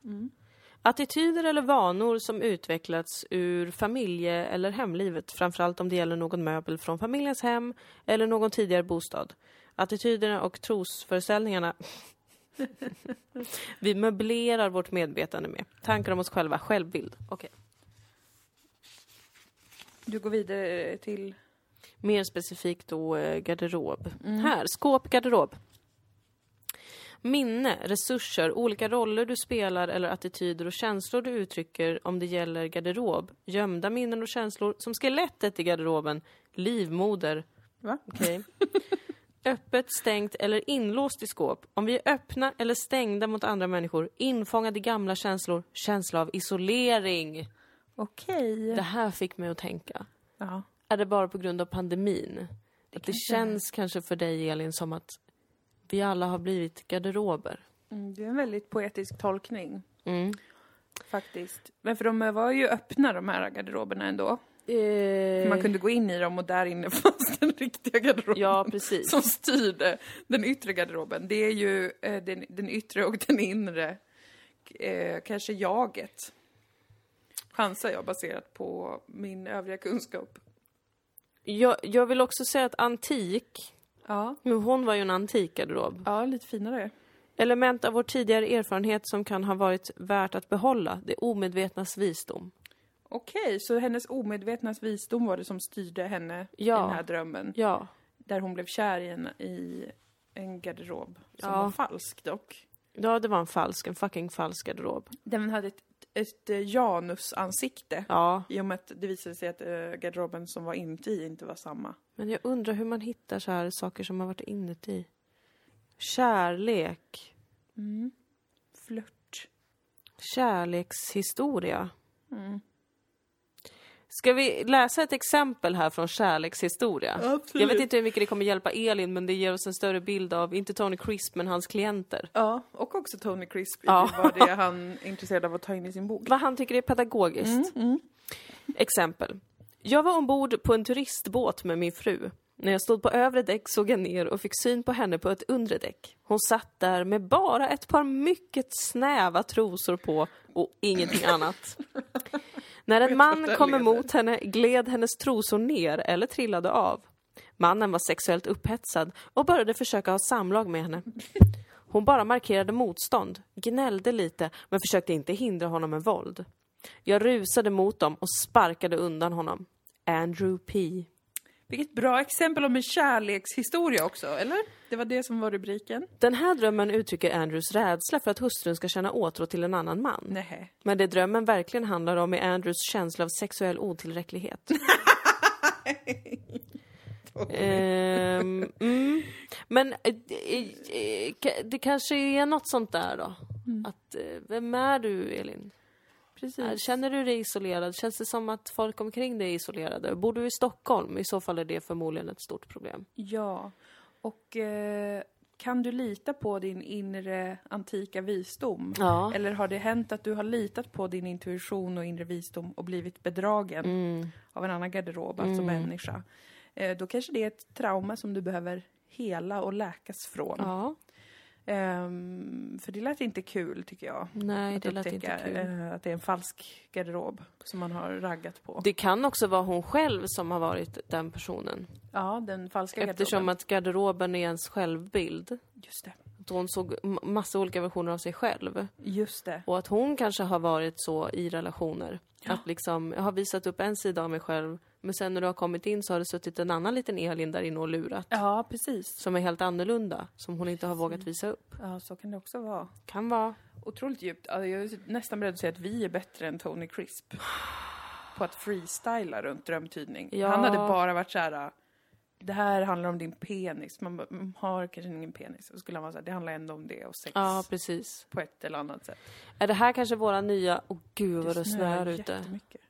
attityder eller vanor som utvecklats ur familje eller hemlivet, framförallt om det gäller någon möbel från familjens hem eller någon tidigare bostad. Attityderna och trosföreställningarna vi möblerar vårt medvetande med. Tankar om oss själva, självbild. Okej. Du går vidare till... Mer specifikt då eh, garderob. Här, skåp, garderob. Minne, resurser, olika roller du spelar eller attityder och känslor du uttrycker om det gäller garderob. Gömda minnen och känslor, som skelettet i garderoben. Livmoder. Va? Okej. Öppet, stängt eller inlåst i skåp. Om vi är öppna eller stängda mot andra människor, infångade i gamla känslor, känsla av isolering. Okej. Det här fick mig att tänka. Ja. Är det bara på grund av pandemin? att det känns kanske för dig, Elin, som att vi alla har blivit garderober. Mm, det är en väldigt poetisk tolkning, Mm. faktiskt. Men för de var ju öppna, de här garderoberna ändå. Eh, Man kunde gå in i dem och där inne fanns den riktiga garderoben. Ja, precis. Som styrde den yttre garderoben. Det är ju eh, den, den yttre och den inre, eh, kanske jaget. Chansar jag baserat på min övriga kunskap. Jag, jag vill också säga att antik, Ja, men hon var ju en antik garderob. ja lite finare. Element av vår tidigare erfarenhet som kan ha varit värt att behålla, det omedvetnas visdom. Okej, så hennes omedvetnas visdom var det som styrde henne i Ja. den här drömmen. Ja, Där hon blev kär i en, i en garderob som Ja. var falsk dock. ja det var en falsk, en fucking falsk garderob. Den hade ett, ett eh, janusansikte. Ja, I och med att det visade sig att eh, garderoben som var inuti inte var samma. men jag undrar hur man hittar så här saker som har varit inuti. Kärlek, Mm. Flört. kärlekshistoria. Mm. Ska vi läsa ett exempel här från kärlekshistoria? Absolut. Jag vet inte hur mycket det kommer hjälpa Elin, men det ger oss en större bild av, inte Tony Crisp, men hans klienter. Ja, och också Tony Crisp Ja. var det han är intresserad av att ta in i sin bok. Vad han tycker är pedagogiskt. Mm. Exempel. Jag var ombord på en turistbåt med min fru. När jag stod på övre däck såg jag ner och fick syn på henne på ett undre däck. Hon satt där med bara ett par mycket snäva trosor på och ingenting annat. När en man kom leder. emot henne gled hennes trosor ner eller trillade av. Mannen var sexuellt upphetsad och började försöka ha samlag med henne. Hon bara markerade motstånd, gnällde lite men försökte inte hindra honom med våld. Jag rusade mot dem och sparkade undan honom. Andrew P. Vilket bra exempel om en kärlekshistoria också, eller? Det var det som var rubriken. Den här drömmen uttrycker Andrews rädsla för att hustrun ska känna åtrå till en annan man. Nej. Men det drömmen verkligen handlar om är Andrews känsla av sexuell otillräcklighet. Ehm, mm. Men eh, eh, eh, ka- det kanske är något sånt där då. Att, eh, vem är du, Elin? Precis. Är- Känner du dig isolerad? Känns det som att folk omkring dig är isolerade? Bor du i Stockholm? I så fall är det förmodligen ett stort problem. Ja. Och eh, kan du lita på din inre antika visdom? Ja. Eller har det hänt att du har litat på din intuition och inre visdom och blivit bedragen Mm. av en annan garderob, alltså människa? Eh, då kanske det är ett trauma som du behöver hela och läkas från. Ja. Ehm, för det lät inte kul, tycker jag. Nej, att det lät inte upptäcka, kul. eh, att det är en falsk garderob som man har raggat på. Det kan också vara hon själv som har varit den personen. Ja, den falska Eftersom garderoben. att garderoben är ens självbild. Just det. Att hon såg massa olika versioner av sig själv. Just det. Och att hon kanske har varit så i relationer. Att liksom, jag har visat upp en sida av mig själv, men sen när du har kommit in så har det suttit en annan liten Elin där inne och lurat. Ja, precis. Som är helt annorlunda, som hon inte har vågat visa upp. Ja, så kan det också vara. Kan vara. Otroligt djupt. Alltså, jag är nästan beredd att säga att vi är bättre än Tony Crisp. På att freestyla runt drömtydning. Ja. Han hade bara varit så här. Det här handlar om din penis. Man bara, "Mm, har kanske ingen penis. Så skulle han vara så här, det handlar ändå om det och sex Ja, precis. på ett eller annat sätt. Är det här kanske våra nya... Åh gud vad det snöar ute. jättemycket.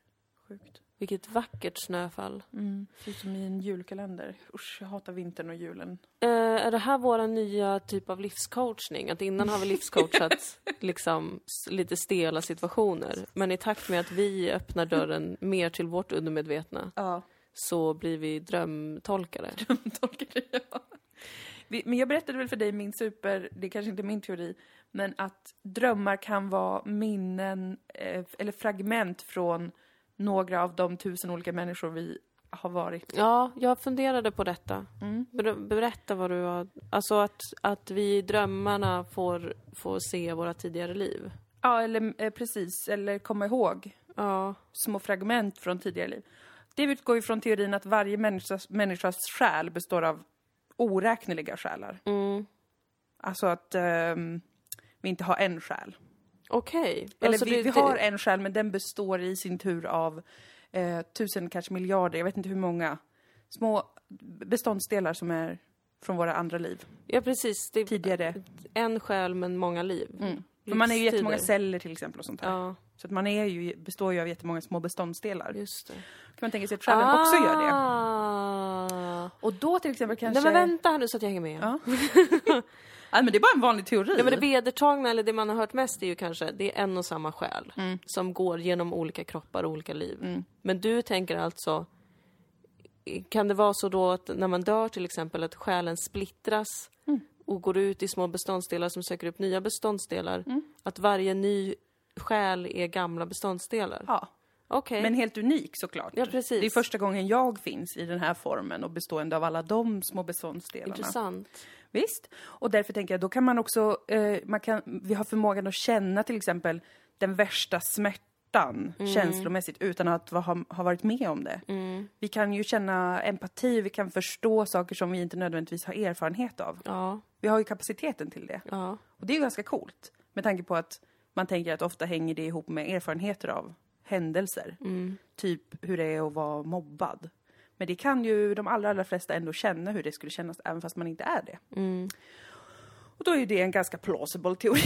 Sjukt. Vilket vackert snöfall. Mm. Ser ut som i en julkalender. Usch, jag hatar vintern och julen. Eh, är det här våra nya typ av livscoachning? Att innan har vi livscoachat liksom lite stela situationer. Men i takt med att vi öppnar dörren mer till vårt undermedvetna Ja. Så blir vi drömtolkare. tolkar det, ja. Vi- Men jag berättade väl för dig min super, det är kanske inte är min teori, men att drömmar kan vara minnen eh, eller fragment från några av de tusen olika människor vi har varit. Ja, jag funderade på detta. Mm. Ber- Berätta vad du har... Alltså att, att vi i drömmarna får, får se våra tidigare liv. Ja, eller eh, precis, eller komma ihåg Ja, små fragment från tidigare liv. Det utgår ju från teorin att varje människas, människas själ består av oräkneliga själar. Mm. Alltså att ehm, vi inte har en själ. Okej. Eller Alltså, vi, det- vi har en själ, men den består i sin tur av eh, tusen, kanske miljarder, jag vet inte hur många, små beståndsdelar som är från våra andra liv. Ja, precis. Det är Tidigare. en själ men många liv. Mm. För man är ju jättemånga celler till exempel och sånt här. Ja, Så att man är ju, består ju av jättemånga små beståndsdelar. just det. Kan man tänka sig att själen också gör det. Ah. Och då till exempel kanske... Nej men vänta här nu så att jag hänger med. Ja. ja, men det är bara en vanlig teori. Ja, men det vedertagna, eller det man har hört mest, är ju kanske det är en och samma själ Mm. som går genom olika kroppar och olika liv. Men du tänker alltså, kan det vara så då att när man dör till exempel, att själen splittras Mm. och går ut i små beståndsdelar som söker upp nya beståndsdelar? Mm. Att varje ny själ är gamla beståndsdelar? Ja, Okej. men helt unik såklart. Ja, precis. Det är första gången jag finns i den här formen och bestående av alla de små beståndsdelarna. Intressant. Visst. Och därför tänker jag, då kan man också, eh, man kan, vi har förmågan att känna till exempel den värsta smärtan känslomässigt utan att ha, ha varit med om det. Vi kan ju känna empati, vi kan förstå saker som vi inte nödvändigtvis har erfarenhet av. Ja, Vi har ju kapaciteten till det. ja. Och det är ju ganska coolt. Med tanke på att man tänker att ofta hänger det ihop med erfarenheter av händelser. Typ hur det är att vara mobbad. Men det kan ju de allra, allra flesta ändå känna hur det skulle kännas även fast man inte är det. Och då är ju det en ganska plausible teori.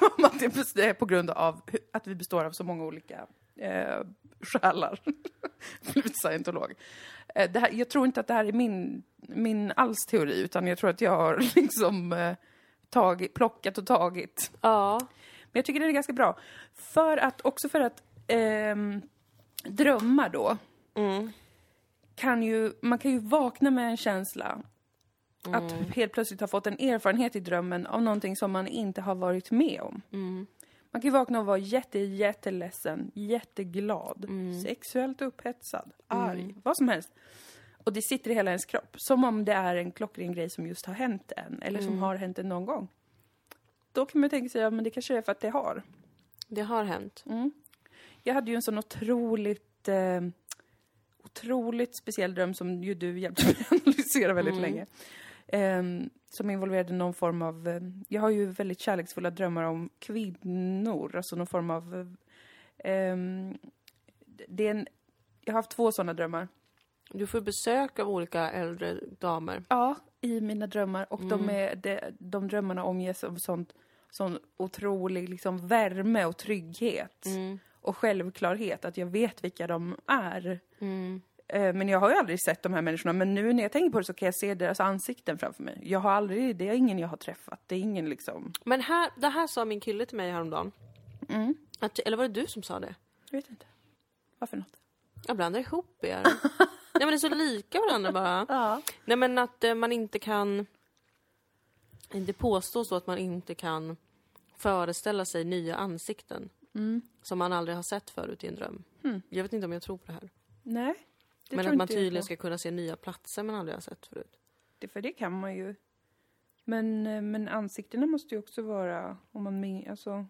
om att det är på grund av att vi består av så många olika eh, själar. Blivit scientolog. Eh, det här, jag tror inte att det här är min, min alls teori, utan jag tror att jag har liksom eh, tagit, plockat och tagit. Ja. Men jag tycker den är ganska bra. För att, också för att ehm, drömmar då, Mm. kan ju, man kan ju vakna med en känsla att helt plötsligt ha fått en erfarenhet i drömmen av någonting som man inte har varit med om. Man kan ju vakna och vara jätte, jätteledsen, jätteglad, sexuellt upphetsad, arg, vad som helst. Och det sitter i hela ens kropp, som om det är en klockren grej som just har hänt en, eller som har hänt en någon gång. Då kan man tänka sig, ja men det kanske är för att det har. Det har hänt. Jag hade ju en sån otroligt, eh, otroligt speciell dröm som ju du hjälpte mig att analysera väldigt länge. Ehm, som involverade någon form av, eh, jag har ju väldigt kärleksfulla drömmar om kvinnor, alltså någon form av, eh, ehm, det är en, jag har haft två sådana drömmar. Du får besök av olika äldre damer. Ja, i mina drömmar. Och de, är, de, de drömmarna omges av sånt, sån otrolig liksom, värme och trygghet. Och självklarhet, att jag vet vilka de är. Eh, Men jag har ju aldrig sett de här människorna, men nu när jag tänker på det så kan jag se deras ansikten framför mig. Jag har aldrig, det är ingen jag har träffat, det är ingen liksom... Men här, det här sa min kille till mig häromdagen. Att, eller var det du som sa det? Jag vet inte. Vad för något? Jag blandar ihop er. Nej men det är så lika varandra bara. Ja. Nej men att eh, man inte kan... Det påstås då att man inte kan föreställa sig nya ansikten. Som man aldrig har sett förut i en dröm. Jag vet inte om jag tror på det här. Nej, det men tror att man inte jag tydligen ska kunna se nya platser man aldrig har sett förut. Det, för det kan man ju. Men, eh, men ansiktena måste ju också vara, om man alltså...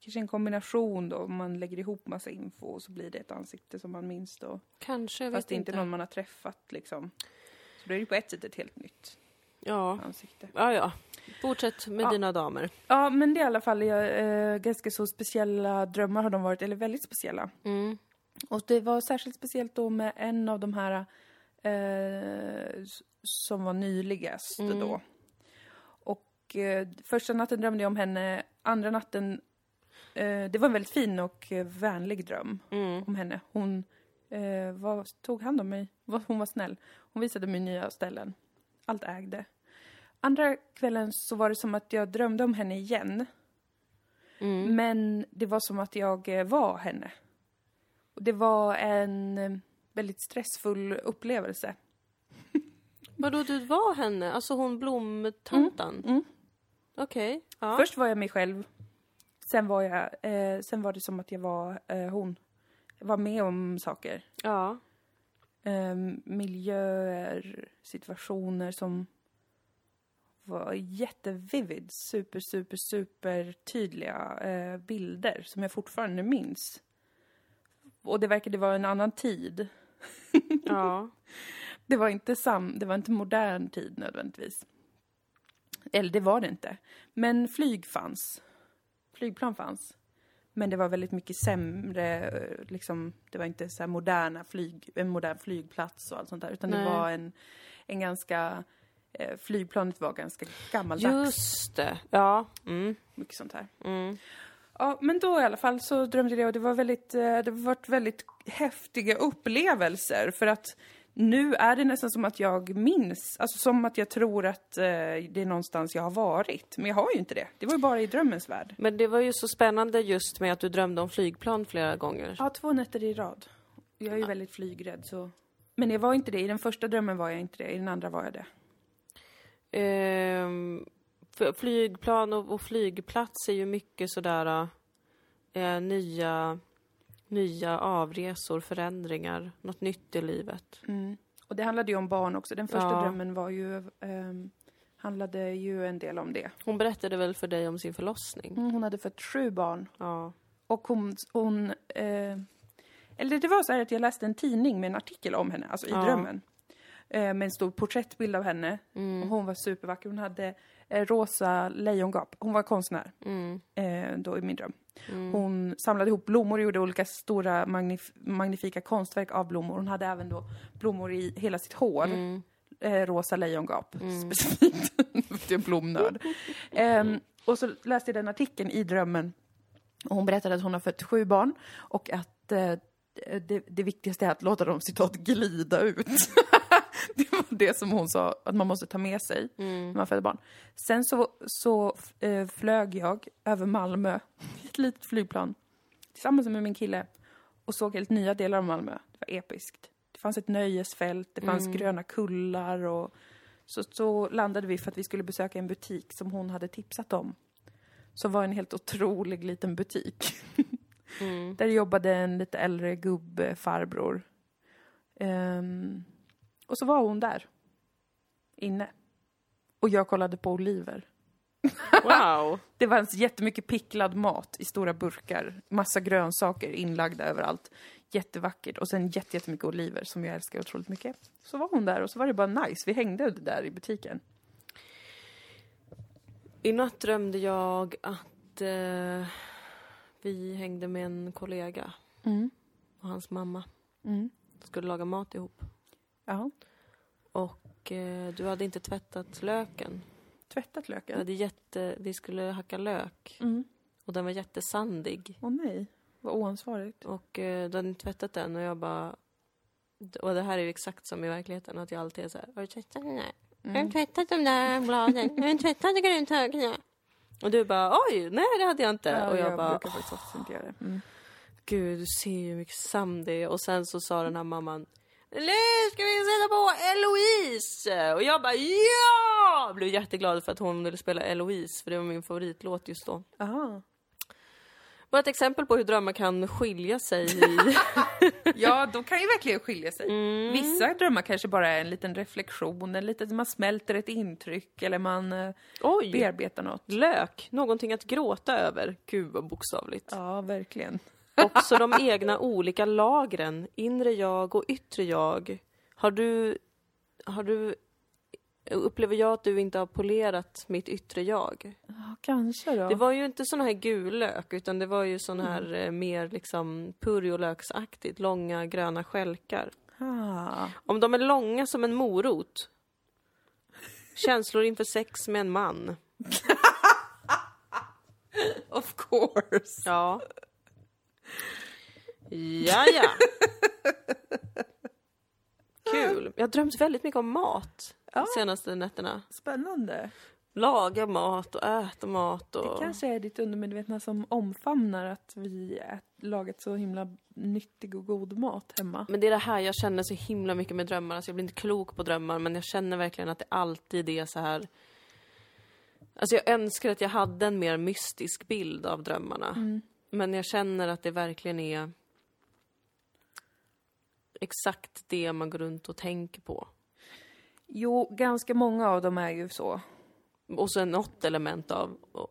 Kanske en kombination då, om man lägger ihop massa info och så blir det ett ansikte som man minns då. Kanske, jag Fast vet det är inte inte. någon man har träffat liksom. Så då är det på ett sätt ett helt nytt Ja. ansikte. ja, ja. Fortsätt med Ja. dina damer. Ja, men det är i alla fall eh, ganska så speciella drömmar har de varit, eller väldigt speciella. Mm. Och det var särskilt speciellt då med en av de här eh, som var nyligast Mm. då. Och eh, första natten drömde jag om henne, andra natten, eh, det var en väldigt fin och vänlig dröm Mm. om henne. Hon eh, var, tog hand om mig, hon var snäll. Hon visade mig nya ställen. Allt ägde. Andra kvällen så var det som att jag drömde om henne igen. Mm. Men det var som att jag eh, var henne. Och det var en eh, väldigt stressfull upplevelse. Vadå, du var henne? Alltså hon blomtanten? mm. Okej. Ja. Först var jag mig själv. Sen var, jag, eh, sen var det som att jag var eh, hon. Jag var med om saker. ja. Eh, miljöer, situationer som var jättevivid. Super, super, super tydliga eh, bilder som jag fortfarande minns. Och det verkade vara en annan tid. Ja. Det var inte sam, det var inte modern tid nödvändigtvis. Eller det var det inte. Men flyg fanns. Flygplan fanns. Men det var väldigt mycket sämre, eh, liksom, det var inte så här moderna flyg, en modern flygplats och allt sånt där. Utan Nej. det var en, en ganska, flygplanet var ganska gammaldags. Just det. Ja. Mm. Mycket sånt här. Mm. Ja, men då i alla fall så drömde jag och det var väldigt, eh, det har varit väldigt häftiga upplevelser för att nu är det nästan som att jag minns, alltså som att jag tror att eh, det är någonstans jag har varit. Men jag har ju inte det. Det var ju bara i drömmens värld. Men det var ju så spännande just med att du drömde om flygplan flera gånger. Ja, två nätter i rad. Jag är ju väldigt flygrädd så. Men jag var inte det. I den första drömmen var jag inte det. I den andra var jag det. För flygplan och, och flygplats är ju mycket sådär eh, nya, nya avresor, förändringar, något nytt i livet. Mm. Och det handlade ju om barn också. Den första Ja. drömmen var ju, ehm, handlade ju en del om det. Hon berättade väl för dig om sin förlossning? Mm, hon hade fött sju barn. Ja. Och hon, hon eh, eller det var så här att jag läste en tidning med en artikel om henne, alltså i Ja. drömmen. Eh, med en stor porträttbild av henne. Mm. Och hon var supervacker. Hon hade eh, rosa lejongap. Hon var konstnär Mm. eh, då i min dröm. Mm. Hon samlade ihop blommor och gjorde olika stora magnif magnifika konstverk av blommor. Hon hade även då blommor i hela sitt hår. Mm. Rosa lejongap specifikt. För jag är blomnörd. Ehm, och så läste jag den artikeln i drömmen. Och hon berättade att hon har fött sju barn och att det, det viktigaste är att låta dem citat glida ut. det var det som hon sa att man måste ta med sig Mm. när man föder barn. Sen så, så eh, flög jag över Malmö i ett litet flygplan tillsammans med min kille och såg helt nya delar av Malmö. Det var episkt. Det fanns ett nöjesfält, det fanns gröna kullar och så, så landade vi för att vi skulle besöka en butik som hon hade tipsat om. Som var en helt otrolig liten butik. Mm. Där jobbade en lite äldre gubbfarbror. Ehm, och så var hon där. Inne. Och jag kollade på oliver. Wow! Det var jättemycket picklad mat i stora burkar. Massa grönsaker inlagda överallt. Jättevackert. Och sen jätte- jättemycket oliver som jag älskar otroligt mycket. Så var hon där och så var det bara nice. Vi hängde där i butiken. I natt drömde jag att eh, vi hängde med en kollega Mm. och hans mamma. Mm. Skulle laga mat ihop. Ja. Och eh, du hade inte tvättat löken. Tvättat Vi, löken. hade jätte, vi skulle hacka lök Mm. och den var jättesandig. Åh nej. Vad oansvarigt. Och eh, du hade inte tvättat den och jag bara... Och det här är ju exakt som i verkligheten, att jag alltid är så här, har du tvättat den där? Har du tvättat de där bladen? Har du tvättat grönsakerna? Och du bara, oj, nej det hade jag inte. Ja, och jag, jag bara, brukar faktiskt oftast inte göra det. Mm. gud du ser ju hur mycket sand det är. Och sen så sa den här mamman, nu ska vi sätta på Eloise! Och jag bara, ja! Jag blev jätteglad för att hon ville spela Eloise, för det var min favoritlåt just då. Aha. Bara ett exempel på hur drömmar kan skilja sig i... Ja, de kan ju verkligen skilja sig. Mm. Vissa drömmar kanske bara är en liten reflektion, en liten, man smälter ett intryck eller man eh, Oj! bearbetar något. Lök, någonting att gråta över. Gud vad bokstavligt. Ja, verkligen. Också de egna olika lagren, inre jag och yttre jag. Har du, har du, upplever jag att du inte har polerat mitt yttre jag? Ja, kanske då. Det var ju inte sån här gul lök, utan det var ju sån här eh, mer liksom purjolöksaktigt, långa gröna stjälkar. Ah. Om de är långa som en morot, känslor inför sex med en man. Of course. Ja. Ja, ja. Kul. Jag har drömt väldigt mycket om mat Ja. de senaste nätterna. Spännande. Laga mat och äta mat och... Det kanske är ditt undermedvetna som omfamnar att vi lagat så himla nyttig och god mat hemma. Men det är det här jag känner så himla mycket med drömmar. Alltså jag blir inte klok på drömmar, men jag känner verkligen att det alltid är så här... Alltså jag önskar att jag hade en mer mystisk bild av drömmarna. Men jag känner att det verkligen är exakt det man går runt och tänker på. Jo, ganska många av dem är ju så. Och sen något element av... oh,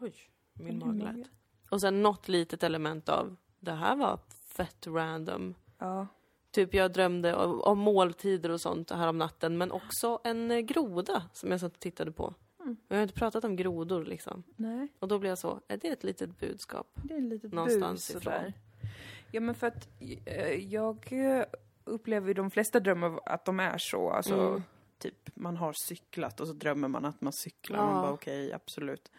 oj, min mage lät. Och sen något litet element av det här var fett random. Ja. Typ jag drömde om, om måltider och sånt här om natten, men också en eh, groda som jag satt och tittade på. Mm. Jag har inte pratat om grodor liksom. Nej, Och då blev jag så, är det ett litet budskap? det är ett litet Någonstans bus ifrån. sådär. Ja, men för att eh, jag eh, upplever ju de flesta drömmar att de är så. Alltså, Mm. Typ man har cyklat och så drömmer man att man cyklar. Ja. Man bara okej, absolut.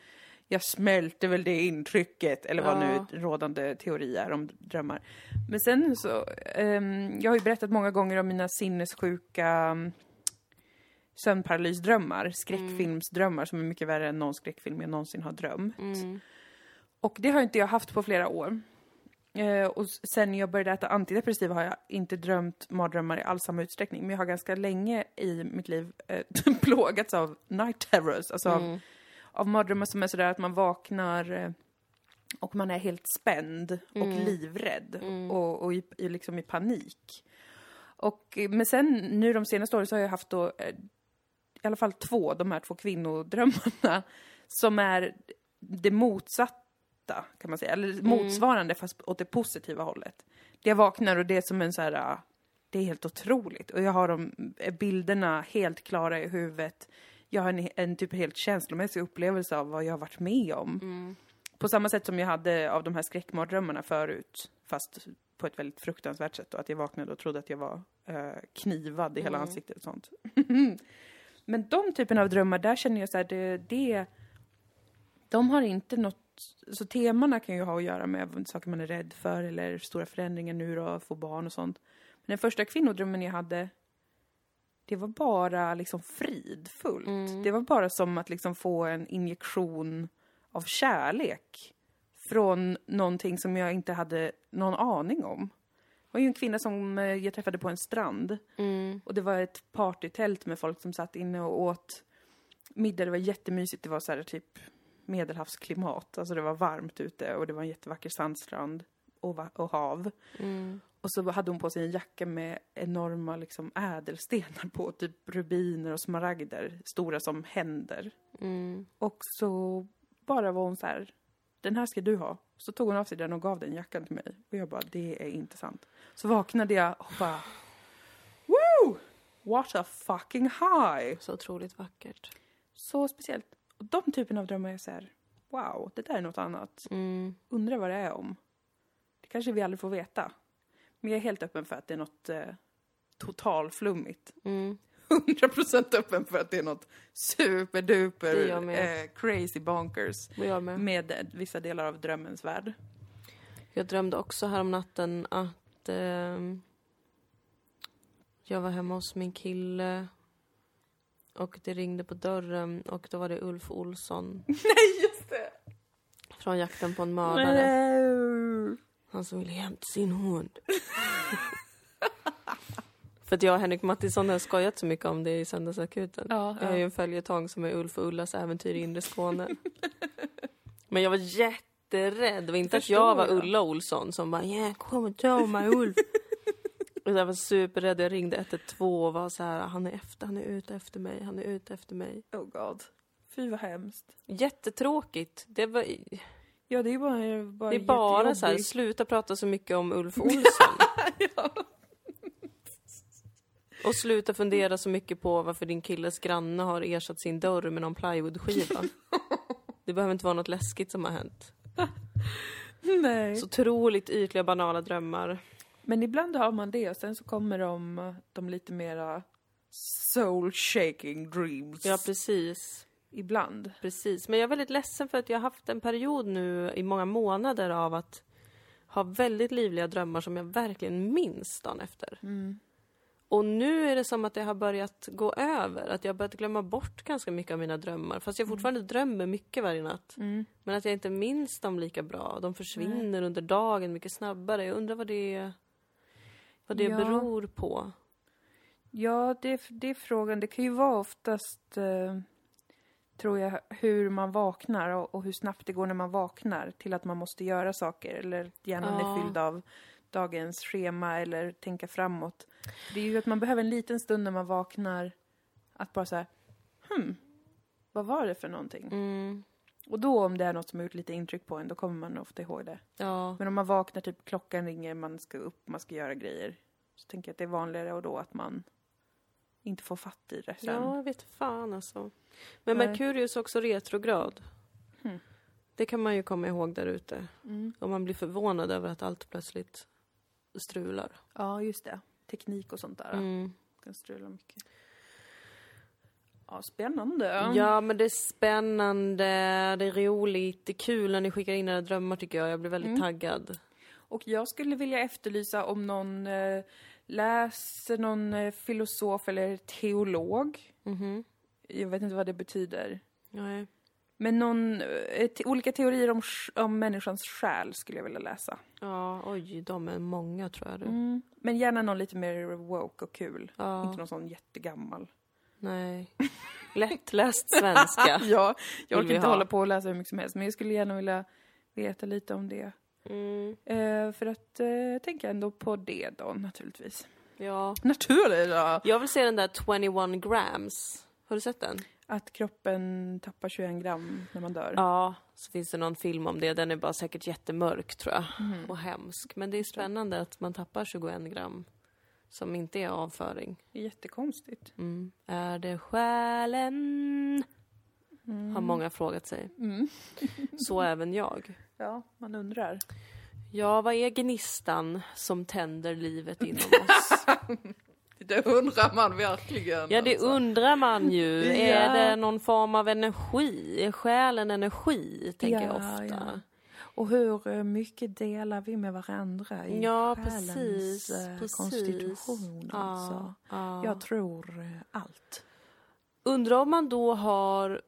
Jag smälter väl det intrycket, eller vad Ja. nu rådande teori är om drömmar. Men sen så, ehm, jag har ju berättat många gånger om mina sinnessjuka um, sömnparalysdrömmar, skräckfilmsdrömmar som är mycket värre än någon skräckfilm jag någonsin har drömt. Mm. Och det har inte jag haft på flera år. Eh, och sen jag började äta antidepressiva har jag inte drömt mardrömmar i all samma utsträckning. Men jag har ganska länge i mitt liv eh, plågats av night terrors. Alltså av, Mm. av mardrömmar som är sådär att man vaknar eh, och man är helt spänd och Mm. livrädd Mm. och, och i, i, liksom i panik. Och, eh, men sen nu de senaste åren så har jag haft då eh, i alla fall två, de här två kvinnodrömmarna som är det motsatta kan man säga, eller motsvarande fast åt det positiva hållet. Det jag vaknar och det är som en så här, det är helt otroligt och jag har de eh, bilderna helt klara i huvudet. Jag har en, en typ helt känslomässig upplevelse av vad jag har varit med om. Mm. På samma sätt som jag hade av de här skräckmardrömmarna förut, fast på ett väldigt fruktansvärt sätt. Och att jag vaknade och trodde att jag var eh, knivad i hela Mm. ansiktet och sånt. Men de typen av drömmar, där känner jag så här, det, det... De har inte något... Så temana kan ju ha att göra med saker man är rädd för eller stora förändringar nu då, få barn och sånt. Men den första kvinnodrömmen jag hade, det var bara liksom fridfullt. Mm. Det var bara som att liksom få en injektion av kärlek från någonting som jag inte hade någon aning om. Det var ju en kvinna som eh, jag träffade på en strand Mm. och det var ett partytält med folk som satt inne och åt middag. Det var jättemysigt. Det var så här typ medelhavsklimat. Alltså det var varmt ute och det var en jättevacker sandstrand och, och hav. Mm. Och så hade hon på sig en jacka med enorma liksom ädelstenar på, typ rubiner och smaragder, stora som händer. Mm. Och så bara var hon så här, den här ska du ha. Så tog hon av sig den och gav den jackan till mig. Och jag bara, det är inte sant. Så vaknade jag och bara, woo! What a fucking high! Så otroligt vackert. Så speciellt. Och de typen av drömmar är så här, wow, det där är något annat. Mm. Undrar vad det är om. Det kanske vi aldrig får veta. Men jag är helt öppen för att det är något eh, totalflummigt. Mm. 100% öppen för att det är något superduper eh, crazy bonkers med. med eh, vissa delar av drömmens värld. Jag drömde också här om natten att ehm, jag var hemma hos min kille och det ringde på dörren och då var det Ulf Olsson Nej, just det! från Jakten på en mördare. Han som ville hämta sin hund. För att jag och Henrik Mattisson har skojat så mycket om det i Söndagsakuten. Ja, Jag har ju en följetong som är Ulf och Ullas äventyr i inre Skåne. Men jag var jätterädd. Det var inte att jag var. Ulla Olsson som bara yeah, kom och ta mig Ulf. Och jag var superrädd. Jag ringde 112 och var så här, han är efter, han är ute efter mig, han är ute efter mig. Oh god. Fy vad hemskt. Jättetråkigt. Det, var, Ja, det är bara, bara det är bara så här, sluta prata så mycket om Ulf Olsson. Och sluta fundera så mycket på varför din killes granne har ersatt sin dörr med någon plywoodskiva. Det behöver inte vara något läskigt som har hänt. Nej. Så otroligt ytliga banala drömmar. Men ibland har man det och sen så kommer de, de lite mera soul shaking dreams. Ja, precis. Ibland. Precis. Men jag är väldigt ledsen för att jag har haft en period nu i många månader av att ha väldigt livliga drömmar som jag verkligen minns dagen efter. Mm. Och nu är det som att det har börjat gå över. Att jag har börjat glömma bort ganska mycket av mina drömmar. Fast jag fortfarande drömmer mycket varje natt. Mm. Men att jag inte minns dem lika bra. De försvinner under dagen mycket snabbare. Jag undrar vad det, vad det Ja. beror på. Ja, det, det är frågan. Det kan ju vara oftast, eh, tror jag, hur man vaknar och, och hur snabbt det går när man vaknar till att man måste göra saker. Eller hjärnan Ja. är fylld av dagens schema eller tänka framåt. Det är ju att man behöver en liten stund när man vaknar att bara säga, hmm, vad var det för någonting? Mm. Och då om det är något som har gjort lite intryck på en, då kommer man ofta ihåg det. Ja. Men om man vaknar, typ klockan ringer, man ska upp, man ska göra grejer. Så tänker jag att det är vanligare och då att man inte får fatt i det sen. Ja, jag vet fan alltså. Men Nej. Merkurius är också retrograd. Hmm. Det kan man ju komma ihåg där ute. Mm. Om man blir förvånad över att allt plötsligt strular. Ja, just det. Teknik och sånt där. Mm. Kan strula mycket. Ja, spännande. Ja, men det är spännande, det är roligt, det är kul när ni skickar in era drömmar tycker jag. Jag blir väldigt Mm. taggad. Och jag skulle vilja efterlysa om någon eh, läser någon eh, filosof eller teolog. Mhm. Jag vet inte vad det betyder. Nej. Men någon, eh, te- olika teorier om, om människans själ skulle jag vilja läsa. Ja, oj, de är många tror jag du. Mm. Men gärna någon lite mer woke och kul. Ja, Inte någon sån jättegammal. Nej. Lättläst svenska. ja, jag orkar inte ha. hålla på och läsa hur mycket som helst. Men jag skulle gärna vilja veta lite om det. Mm. Eh, för att eh, tänka ändå på det då naturligtvis. Ja. Naturligt då! Jag vill se den där 21 grams. Har du sett den? Att kroppen tappar 21 gram när man dör. Ja, så finns det någon film om det. Den är bara säkert jättemörk tror jag. Mhm. Och hemsk. Men det är spännande att man tappar 21 gram. Som inte är avföring. Det är jättekonstigt. Mm. Är det själen? Har många frågat sig. Mm. Så även jag. Ja, man undrar. Ja, vad är gnistan som tänder livet inom oss? Det undrar man verkligen. Ja, det undrar man ju. Ja. Är det någon form av energi? Är själen energi? Tänker jag Ja, ofta. ja. Och hur eh, mycket delar vi med varandra i Ja, själens precis. eh, precis. konstitution? Alltså. ja. Jag tror eh, allt. Undrar om man då har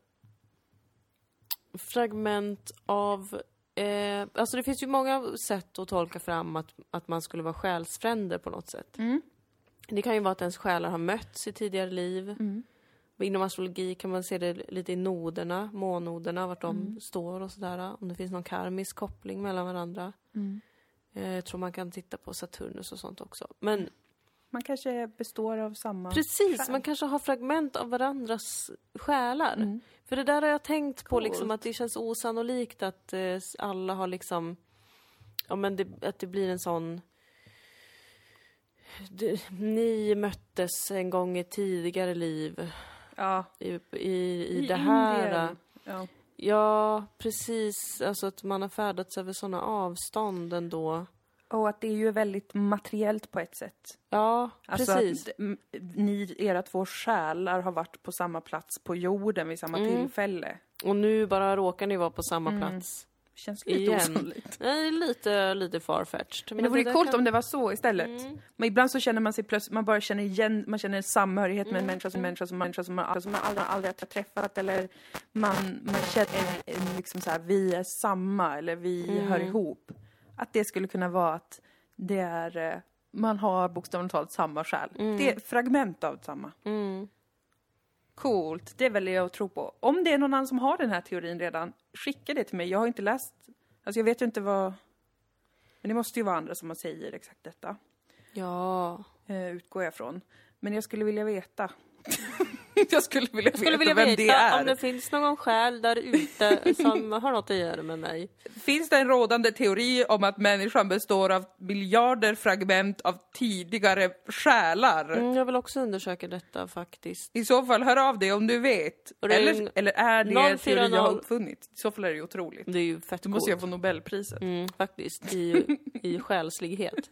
fragment av... Eh, alltså det finns ju många sätt att tolka fram att, att man skulle vara själsfränder på något sätt. Mm. Det kan ju vara att ens själar har mötts i tidigare liv. Mm. Inom astrologi kan man se det lite i noderna, månnoderna, vart de Mm. står och sådär. Om det finns någon karmisk koppling mellan varandra. Mm. Eh, jag tror man kan titta på Saturnus och sånt också. Men Man kanske består av samma precis, själ. man kanske har fragment av varandras själar. Mm. För det där har jag tänkt på, liksom, att det känns osannolikt att eh, alla har liksom... Ja, men det, att det blir en sån... Det, ni möttes en gång i tidigare liv Ja, i, i, i, det här. Indien. Ja. Ja, precis. Alltså att man har färdats över såna avstånd ändå. Och att det är ju väldigt materiellt på ett sätt. Ja, Alltså precis. ni, era två själar har varit på samma plats på jorden vid samma Mm. tillfälle. Och nu bara råkar ni vara på samma Mm. plats. Känns lite Igen. osannolikt. Nej, lite, lite farfetched. Men det vore där coolt kan- om det var så istället. Mm. Men ibland så känner man sig plötsligt, man bara känner igen, man känner en samhörighet med en Mm, människa som människa som människa som man, som man aldrig, aldrig har träffat eller man, man känner liksom så här, vi är samma eller vi Mm. hör ihop. Att det skulle kunna vara att det är, eh, man har bokstavligt talat samma själ. Det är fragment av samma. Mm. Coolt, det väljer jag att tro på. Om det är någon annan som har den här teorin redan, skicka det till mig. Jag har inte läst, alltså jag vet ju inte vad, men det måste ju vara andra som säger exakt detta. Ja. eh, utgår jag från. Men jag skulle vilja veta. jag skulle vilja Jag skulle veta vilja vem veta det är. om det finns någon själ där ute som har något att göra med mig. Finns det en rådande teori om att människan består av miljarder fragment av tidigare själar? Mm, jag vill också undersöka detta faktiskt. I så fall, hör av dig om du vet. Eller, eller är det en 040. teori jag har uppfunnit? I så fall är det ju otroligt. Det är ju fett Då måste jag få Nobelpriset. Mm, faktiskt. I, i själslighet.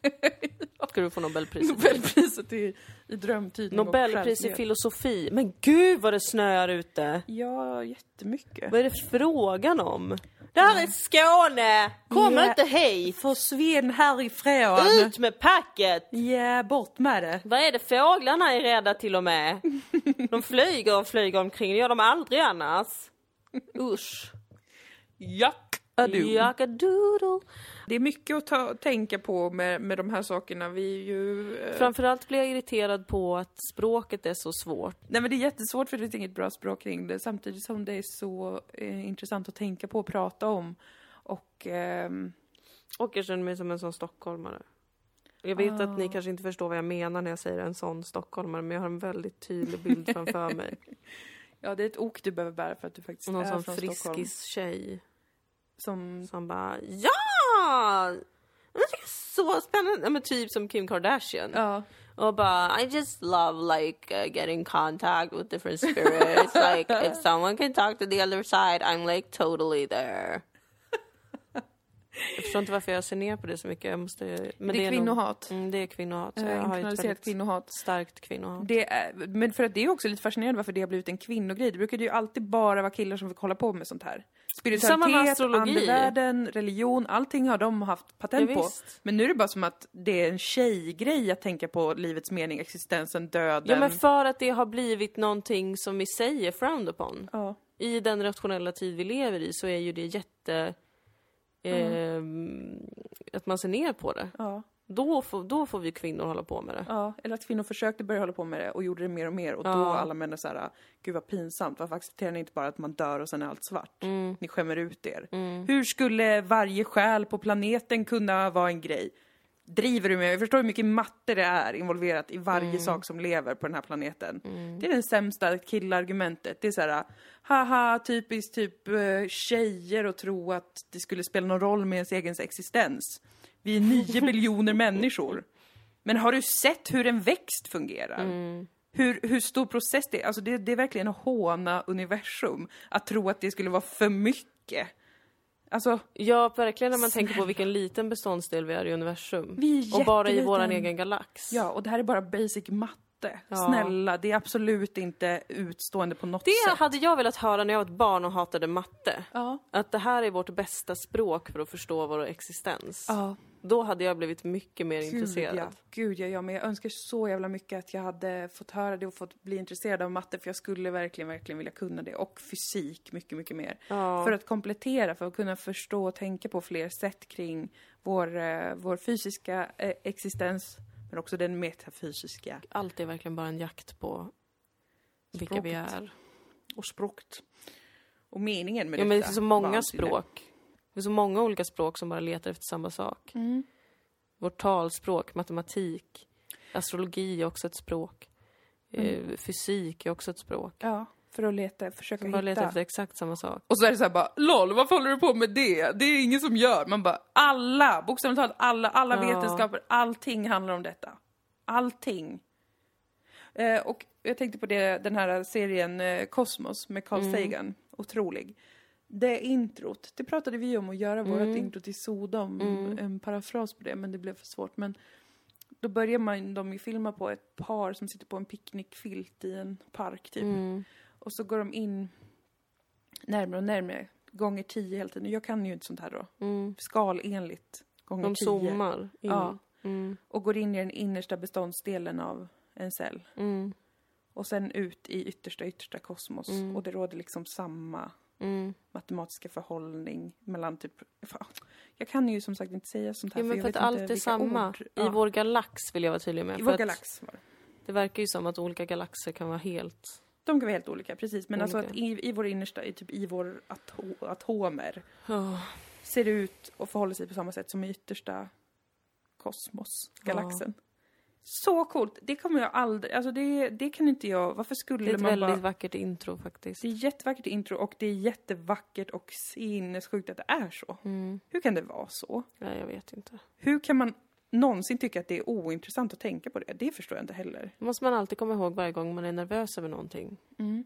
Ska du få Nobelpriset. Nobelpriset i, i drömtydning Nobelpris i själslighet. Filosofi. Men gud vad det snöar ute! Ja, jättemycket. Vad är det frågan om? Det här är Skåne! Kom Ja. inte hit! Försvinn härifrån! Ut med packet! Ja, bort med det. Vad är det fåglarna är rädda till och med? De flyger och flyger omkring, det gör de aldrig annars. Usch. Jack. Jackadoodle. Det är mycket att ta, tänka på med, med de här sakerna. Vi är ju... Eh, Framförallt blir jag irriterad på att språket är så svårt. nej men det är jättesvårt för det finns inget bra språk kring det samtidigt som det är så eh, intressant att tänka på och prata om. Och ehm, Och jag känner mig som en sån stockholmare. Jag vet att ni Ah. kanske inte förstår vad jag menar när jag säger en sån stockholmare, men jag har en väldigt tydlig bild framför mig. ja, det är ett ok du behöver bära för att du faktiskt Någon är sån från Stockholm. friskis tjej Som, som bara Ja! Jag tycker så spännande! Men typ som Kim Kardashian. Ja. Och bara, I just love like uh, getting contact with different spirits. like if someone can talk to the other side, I'm like totally there. Jag förstår inte varför jag ser ner på det så mycket. Jag måste, men Det är nog- kvinnohat. mm, det är kvinnohat. Så Eh, jag har ett väldigt kvinnohat. starkt kvinnohat. Det är, men för att det är också lite fascinerande varför det har blivit en kvinnogrej. Det brukade ju alltid bara vara killar som fick hålla på med sånt här. Spiritualitet, andevärlden, religion, allting har de haft patent Ja, på. Men nu är det bara som att det är en tjejgrej att tänka på livets mening, existensen, döden. Ja men för att det har blivit någonting som i sig är frowned upon. Ja. I den rationella tid vi lever i så är ju det jätte... Eh, Att man ser ner på det. Ja, Då får, då får vi kvinnor hålla på med det. ja, eller att kvinnor försökte börja hålla på med det och gjorde det mer och mer och då Ja. alla män är såhär, gud vad pinsamt, varför accepterar ni inte bara att man dör och sen är allt svart? Mm. Ni skämmer ut er. Hur skulle varje själ på planeten kunna vara en grej? Driver du med? Jag förstår hur mycket matte det är involverat i varje Mm. sak som lever på den här planeten. Det är den sämsta killargumentet. Det är så här, haha, typiskt typ eh, tjejer och tro att det skulle spela någon roll med ens egen existens. Vi är nio biljoner människor. Men har du sett hur en växt fungerar? Mm. Hur, hur stor process det är? Alltså det, det är verkligen att håna universum. Att tro att det skulle vara för mycket. Alltså, Ja, verkligen när man tänker på vilken liten beståndsdel vi är i universum. Vi är och bara i våran egen galax. ja, och det här är bara basic matte. Ja. Snälla, det är absolut inte utstående på något Det sätt. hade jag velat höra när jag var ett barn och hatade matte. Ja. Att det här är vårt bästa språk för att förstå vår existens. Ja, Då hade jag blivit mycket mer gud intresserad. ja. Gud ja, ja, men jag önskar så jävla mycket att jag hade fått höra det och fått bli intresserad av matte för jag skulle verkligen, verkligen vilja kunna det. Och fysik mycket, mycket mer. Ja. För att komplettera, för att kunna förstå och tänka på fler sätt kring vår, eh, vår fysiska eh, existens, men också den metafysiska Allt är verkligen bara en jakt på vilka vi Språket. är. och språket. Och meningen med Ja, men det detta. är så många språk. Det är så många olika språk som bara letar efter samma sak. Mm. Vårt talspråk, matematik, astrologi är också ett språk. Eh, fysik är också ett språk. Ja, för att leta, försöka Som bara hitta. letar efter exakt samma sak. Och så är det så här bara, LOL, varför håller du på med det? Det är ingen som gör. Man bara, alla, bokstavligt talat alla, alla Ja. vetenskaper, allting handlar om detta. Allting. Eh, och jag tänkte på det, den här serien eh, Cosmos med Carl Sagan, otrolig. Det introt, det pratade vi om att göra vårt intro till Sodom, en parafras på det, men det blev för svårt. Men då börjar man, de ju filma på ett par som sitter på en picknickfilt i en park typ. Mm. Och så går de in närmare och närmare, gånger tio hela tiden. Jag kan ju inte sånt här då. Mm. Skalenligt, gånger De tio. zoomar in. Ja. Mm. Och går in i den innersta beståndsdelen av en cell. Mm. Och sen ut i yttersta, yttersta kosmos. Och det råder liksom samma Mm. matematiska förhållning mellan typ... Fan, Jag kan ju som sagt inte säga sånt här Ja, men jag för att allt är samma. ord. I Ja, vår galax vill jag vara tydlig med. I för vår galax var det. Det verkar ju som att olika galaxer kan vara helt... De kan vara helt olika, precis. Men alltså Olika. att i, i vår innersta, i, typ i vår ato, atomer, Oh. ser ut och förhåller sig på samma sätt som i yttersta kosmos, galaxen. Så coolt! Det kommer jag aldrig, alltså det, det kan inte jag, varför skulle Det är ett man väldigt bara... vackert intro faktiskt. Det är jättevackert intro och det är jättevackert och sinnessjukt att det är så. Mm. Hur kan det vara så? Nej, jag vet inte. Hur kan man någonsin tycka att det är ointressant att tänka på det? Det förstår jag inte heller. Det måste man alltid komma ihåg varje gång man är nervös över någonting. Mm.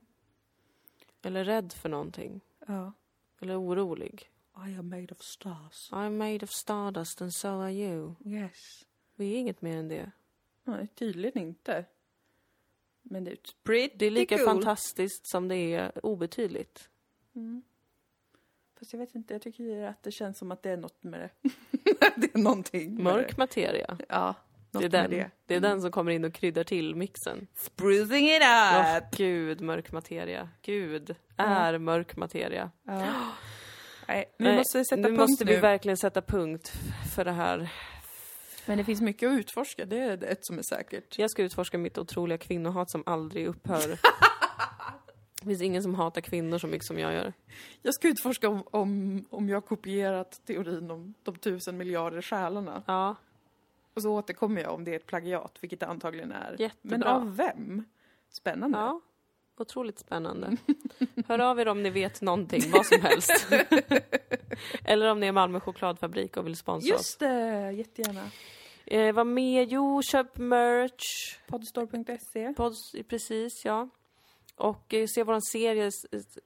Eller rädd för någonting. Ja. Eller orolig. I am made of stars. I'm made of stardust and so are you. Yes. Vi är inget mer än det. Nej, tydligen inte. Men det är pretty Det är lika cool. fantastiskt som det är obetydligt. Mm. Fast jag vet inte, jag tycker att det känns som att det är något med det. det är någonting Mörk det. materia. Ja, Det är, den, det. det är den som kommer in och kryddar till mixen. Sprucing it up! gud, mörk materia. Gud är mörk materia. Ja. Nej, vi Nej, måste sätta nu punkt måste nu. vi verkligen sätta punkt för det här. Men det finns mycket att utforska, det är ett som är säkert. Jag ska utforska mitt otroliga kvinnohat som aldrig upphör. Det finns ingen som hatar kvinnor så mycket som jag gör. Jag ska utforska om, om, om jag har kopierat teorin om de tusen miljarder själarna. Ja, Och så återkommer jag om det är ett plagiat, vilket det antagligen är. Jättebra. Men av vem? Spännande. ja. Otroligt spännande. Hör av er om ni vet någonting, vad som helst. Eller om ni är Malmö chokladfabrik och vill sponsra oss. Just det, jättegärna. Eh, vad mer? Jo, köp merch. Podstore.se. Pods, precis, ja. Och eh, se våran serie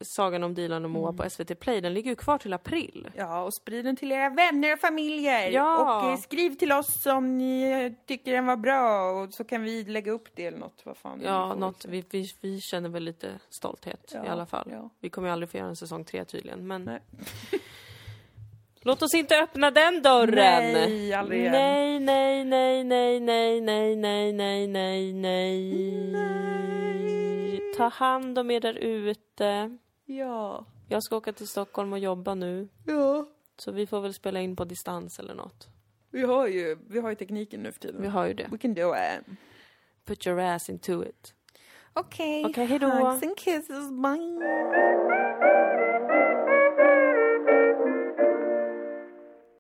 Sagan om Dilan och Moa Mm. på SVT Play. Den ligger ju kvar till april. Ja, och sprid den till era vänner och familjer. Ja. Och eh, skriv till oss om ni eh, tycker den var bra och så kan vi lägga upp det eller något. Vad fan. Ja, något, vi, vi, vi känner väl lite stolthet Ja, i alla fall. ja. Vi kommer ju aldrig få göra en säsong tre tydligen, men. låt oss inte öppna den dörren! Nej, aldrig igen. nej, nej, nej, nej, nej, nej, nej, nej, nej, nej. Ta hand om er där ute. Ja. Jag ska åka till Stockholm och jobba nu, Ja. så vi får väl spela in på distans eller något. Vi har ju, vi har ju tekniken nu för tiden. Vi har ju det. We can do it. Put your ass into it. Okej. Okej, hejdå. Hugs and kisses. Bye.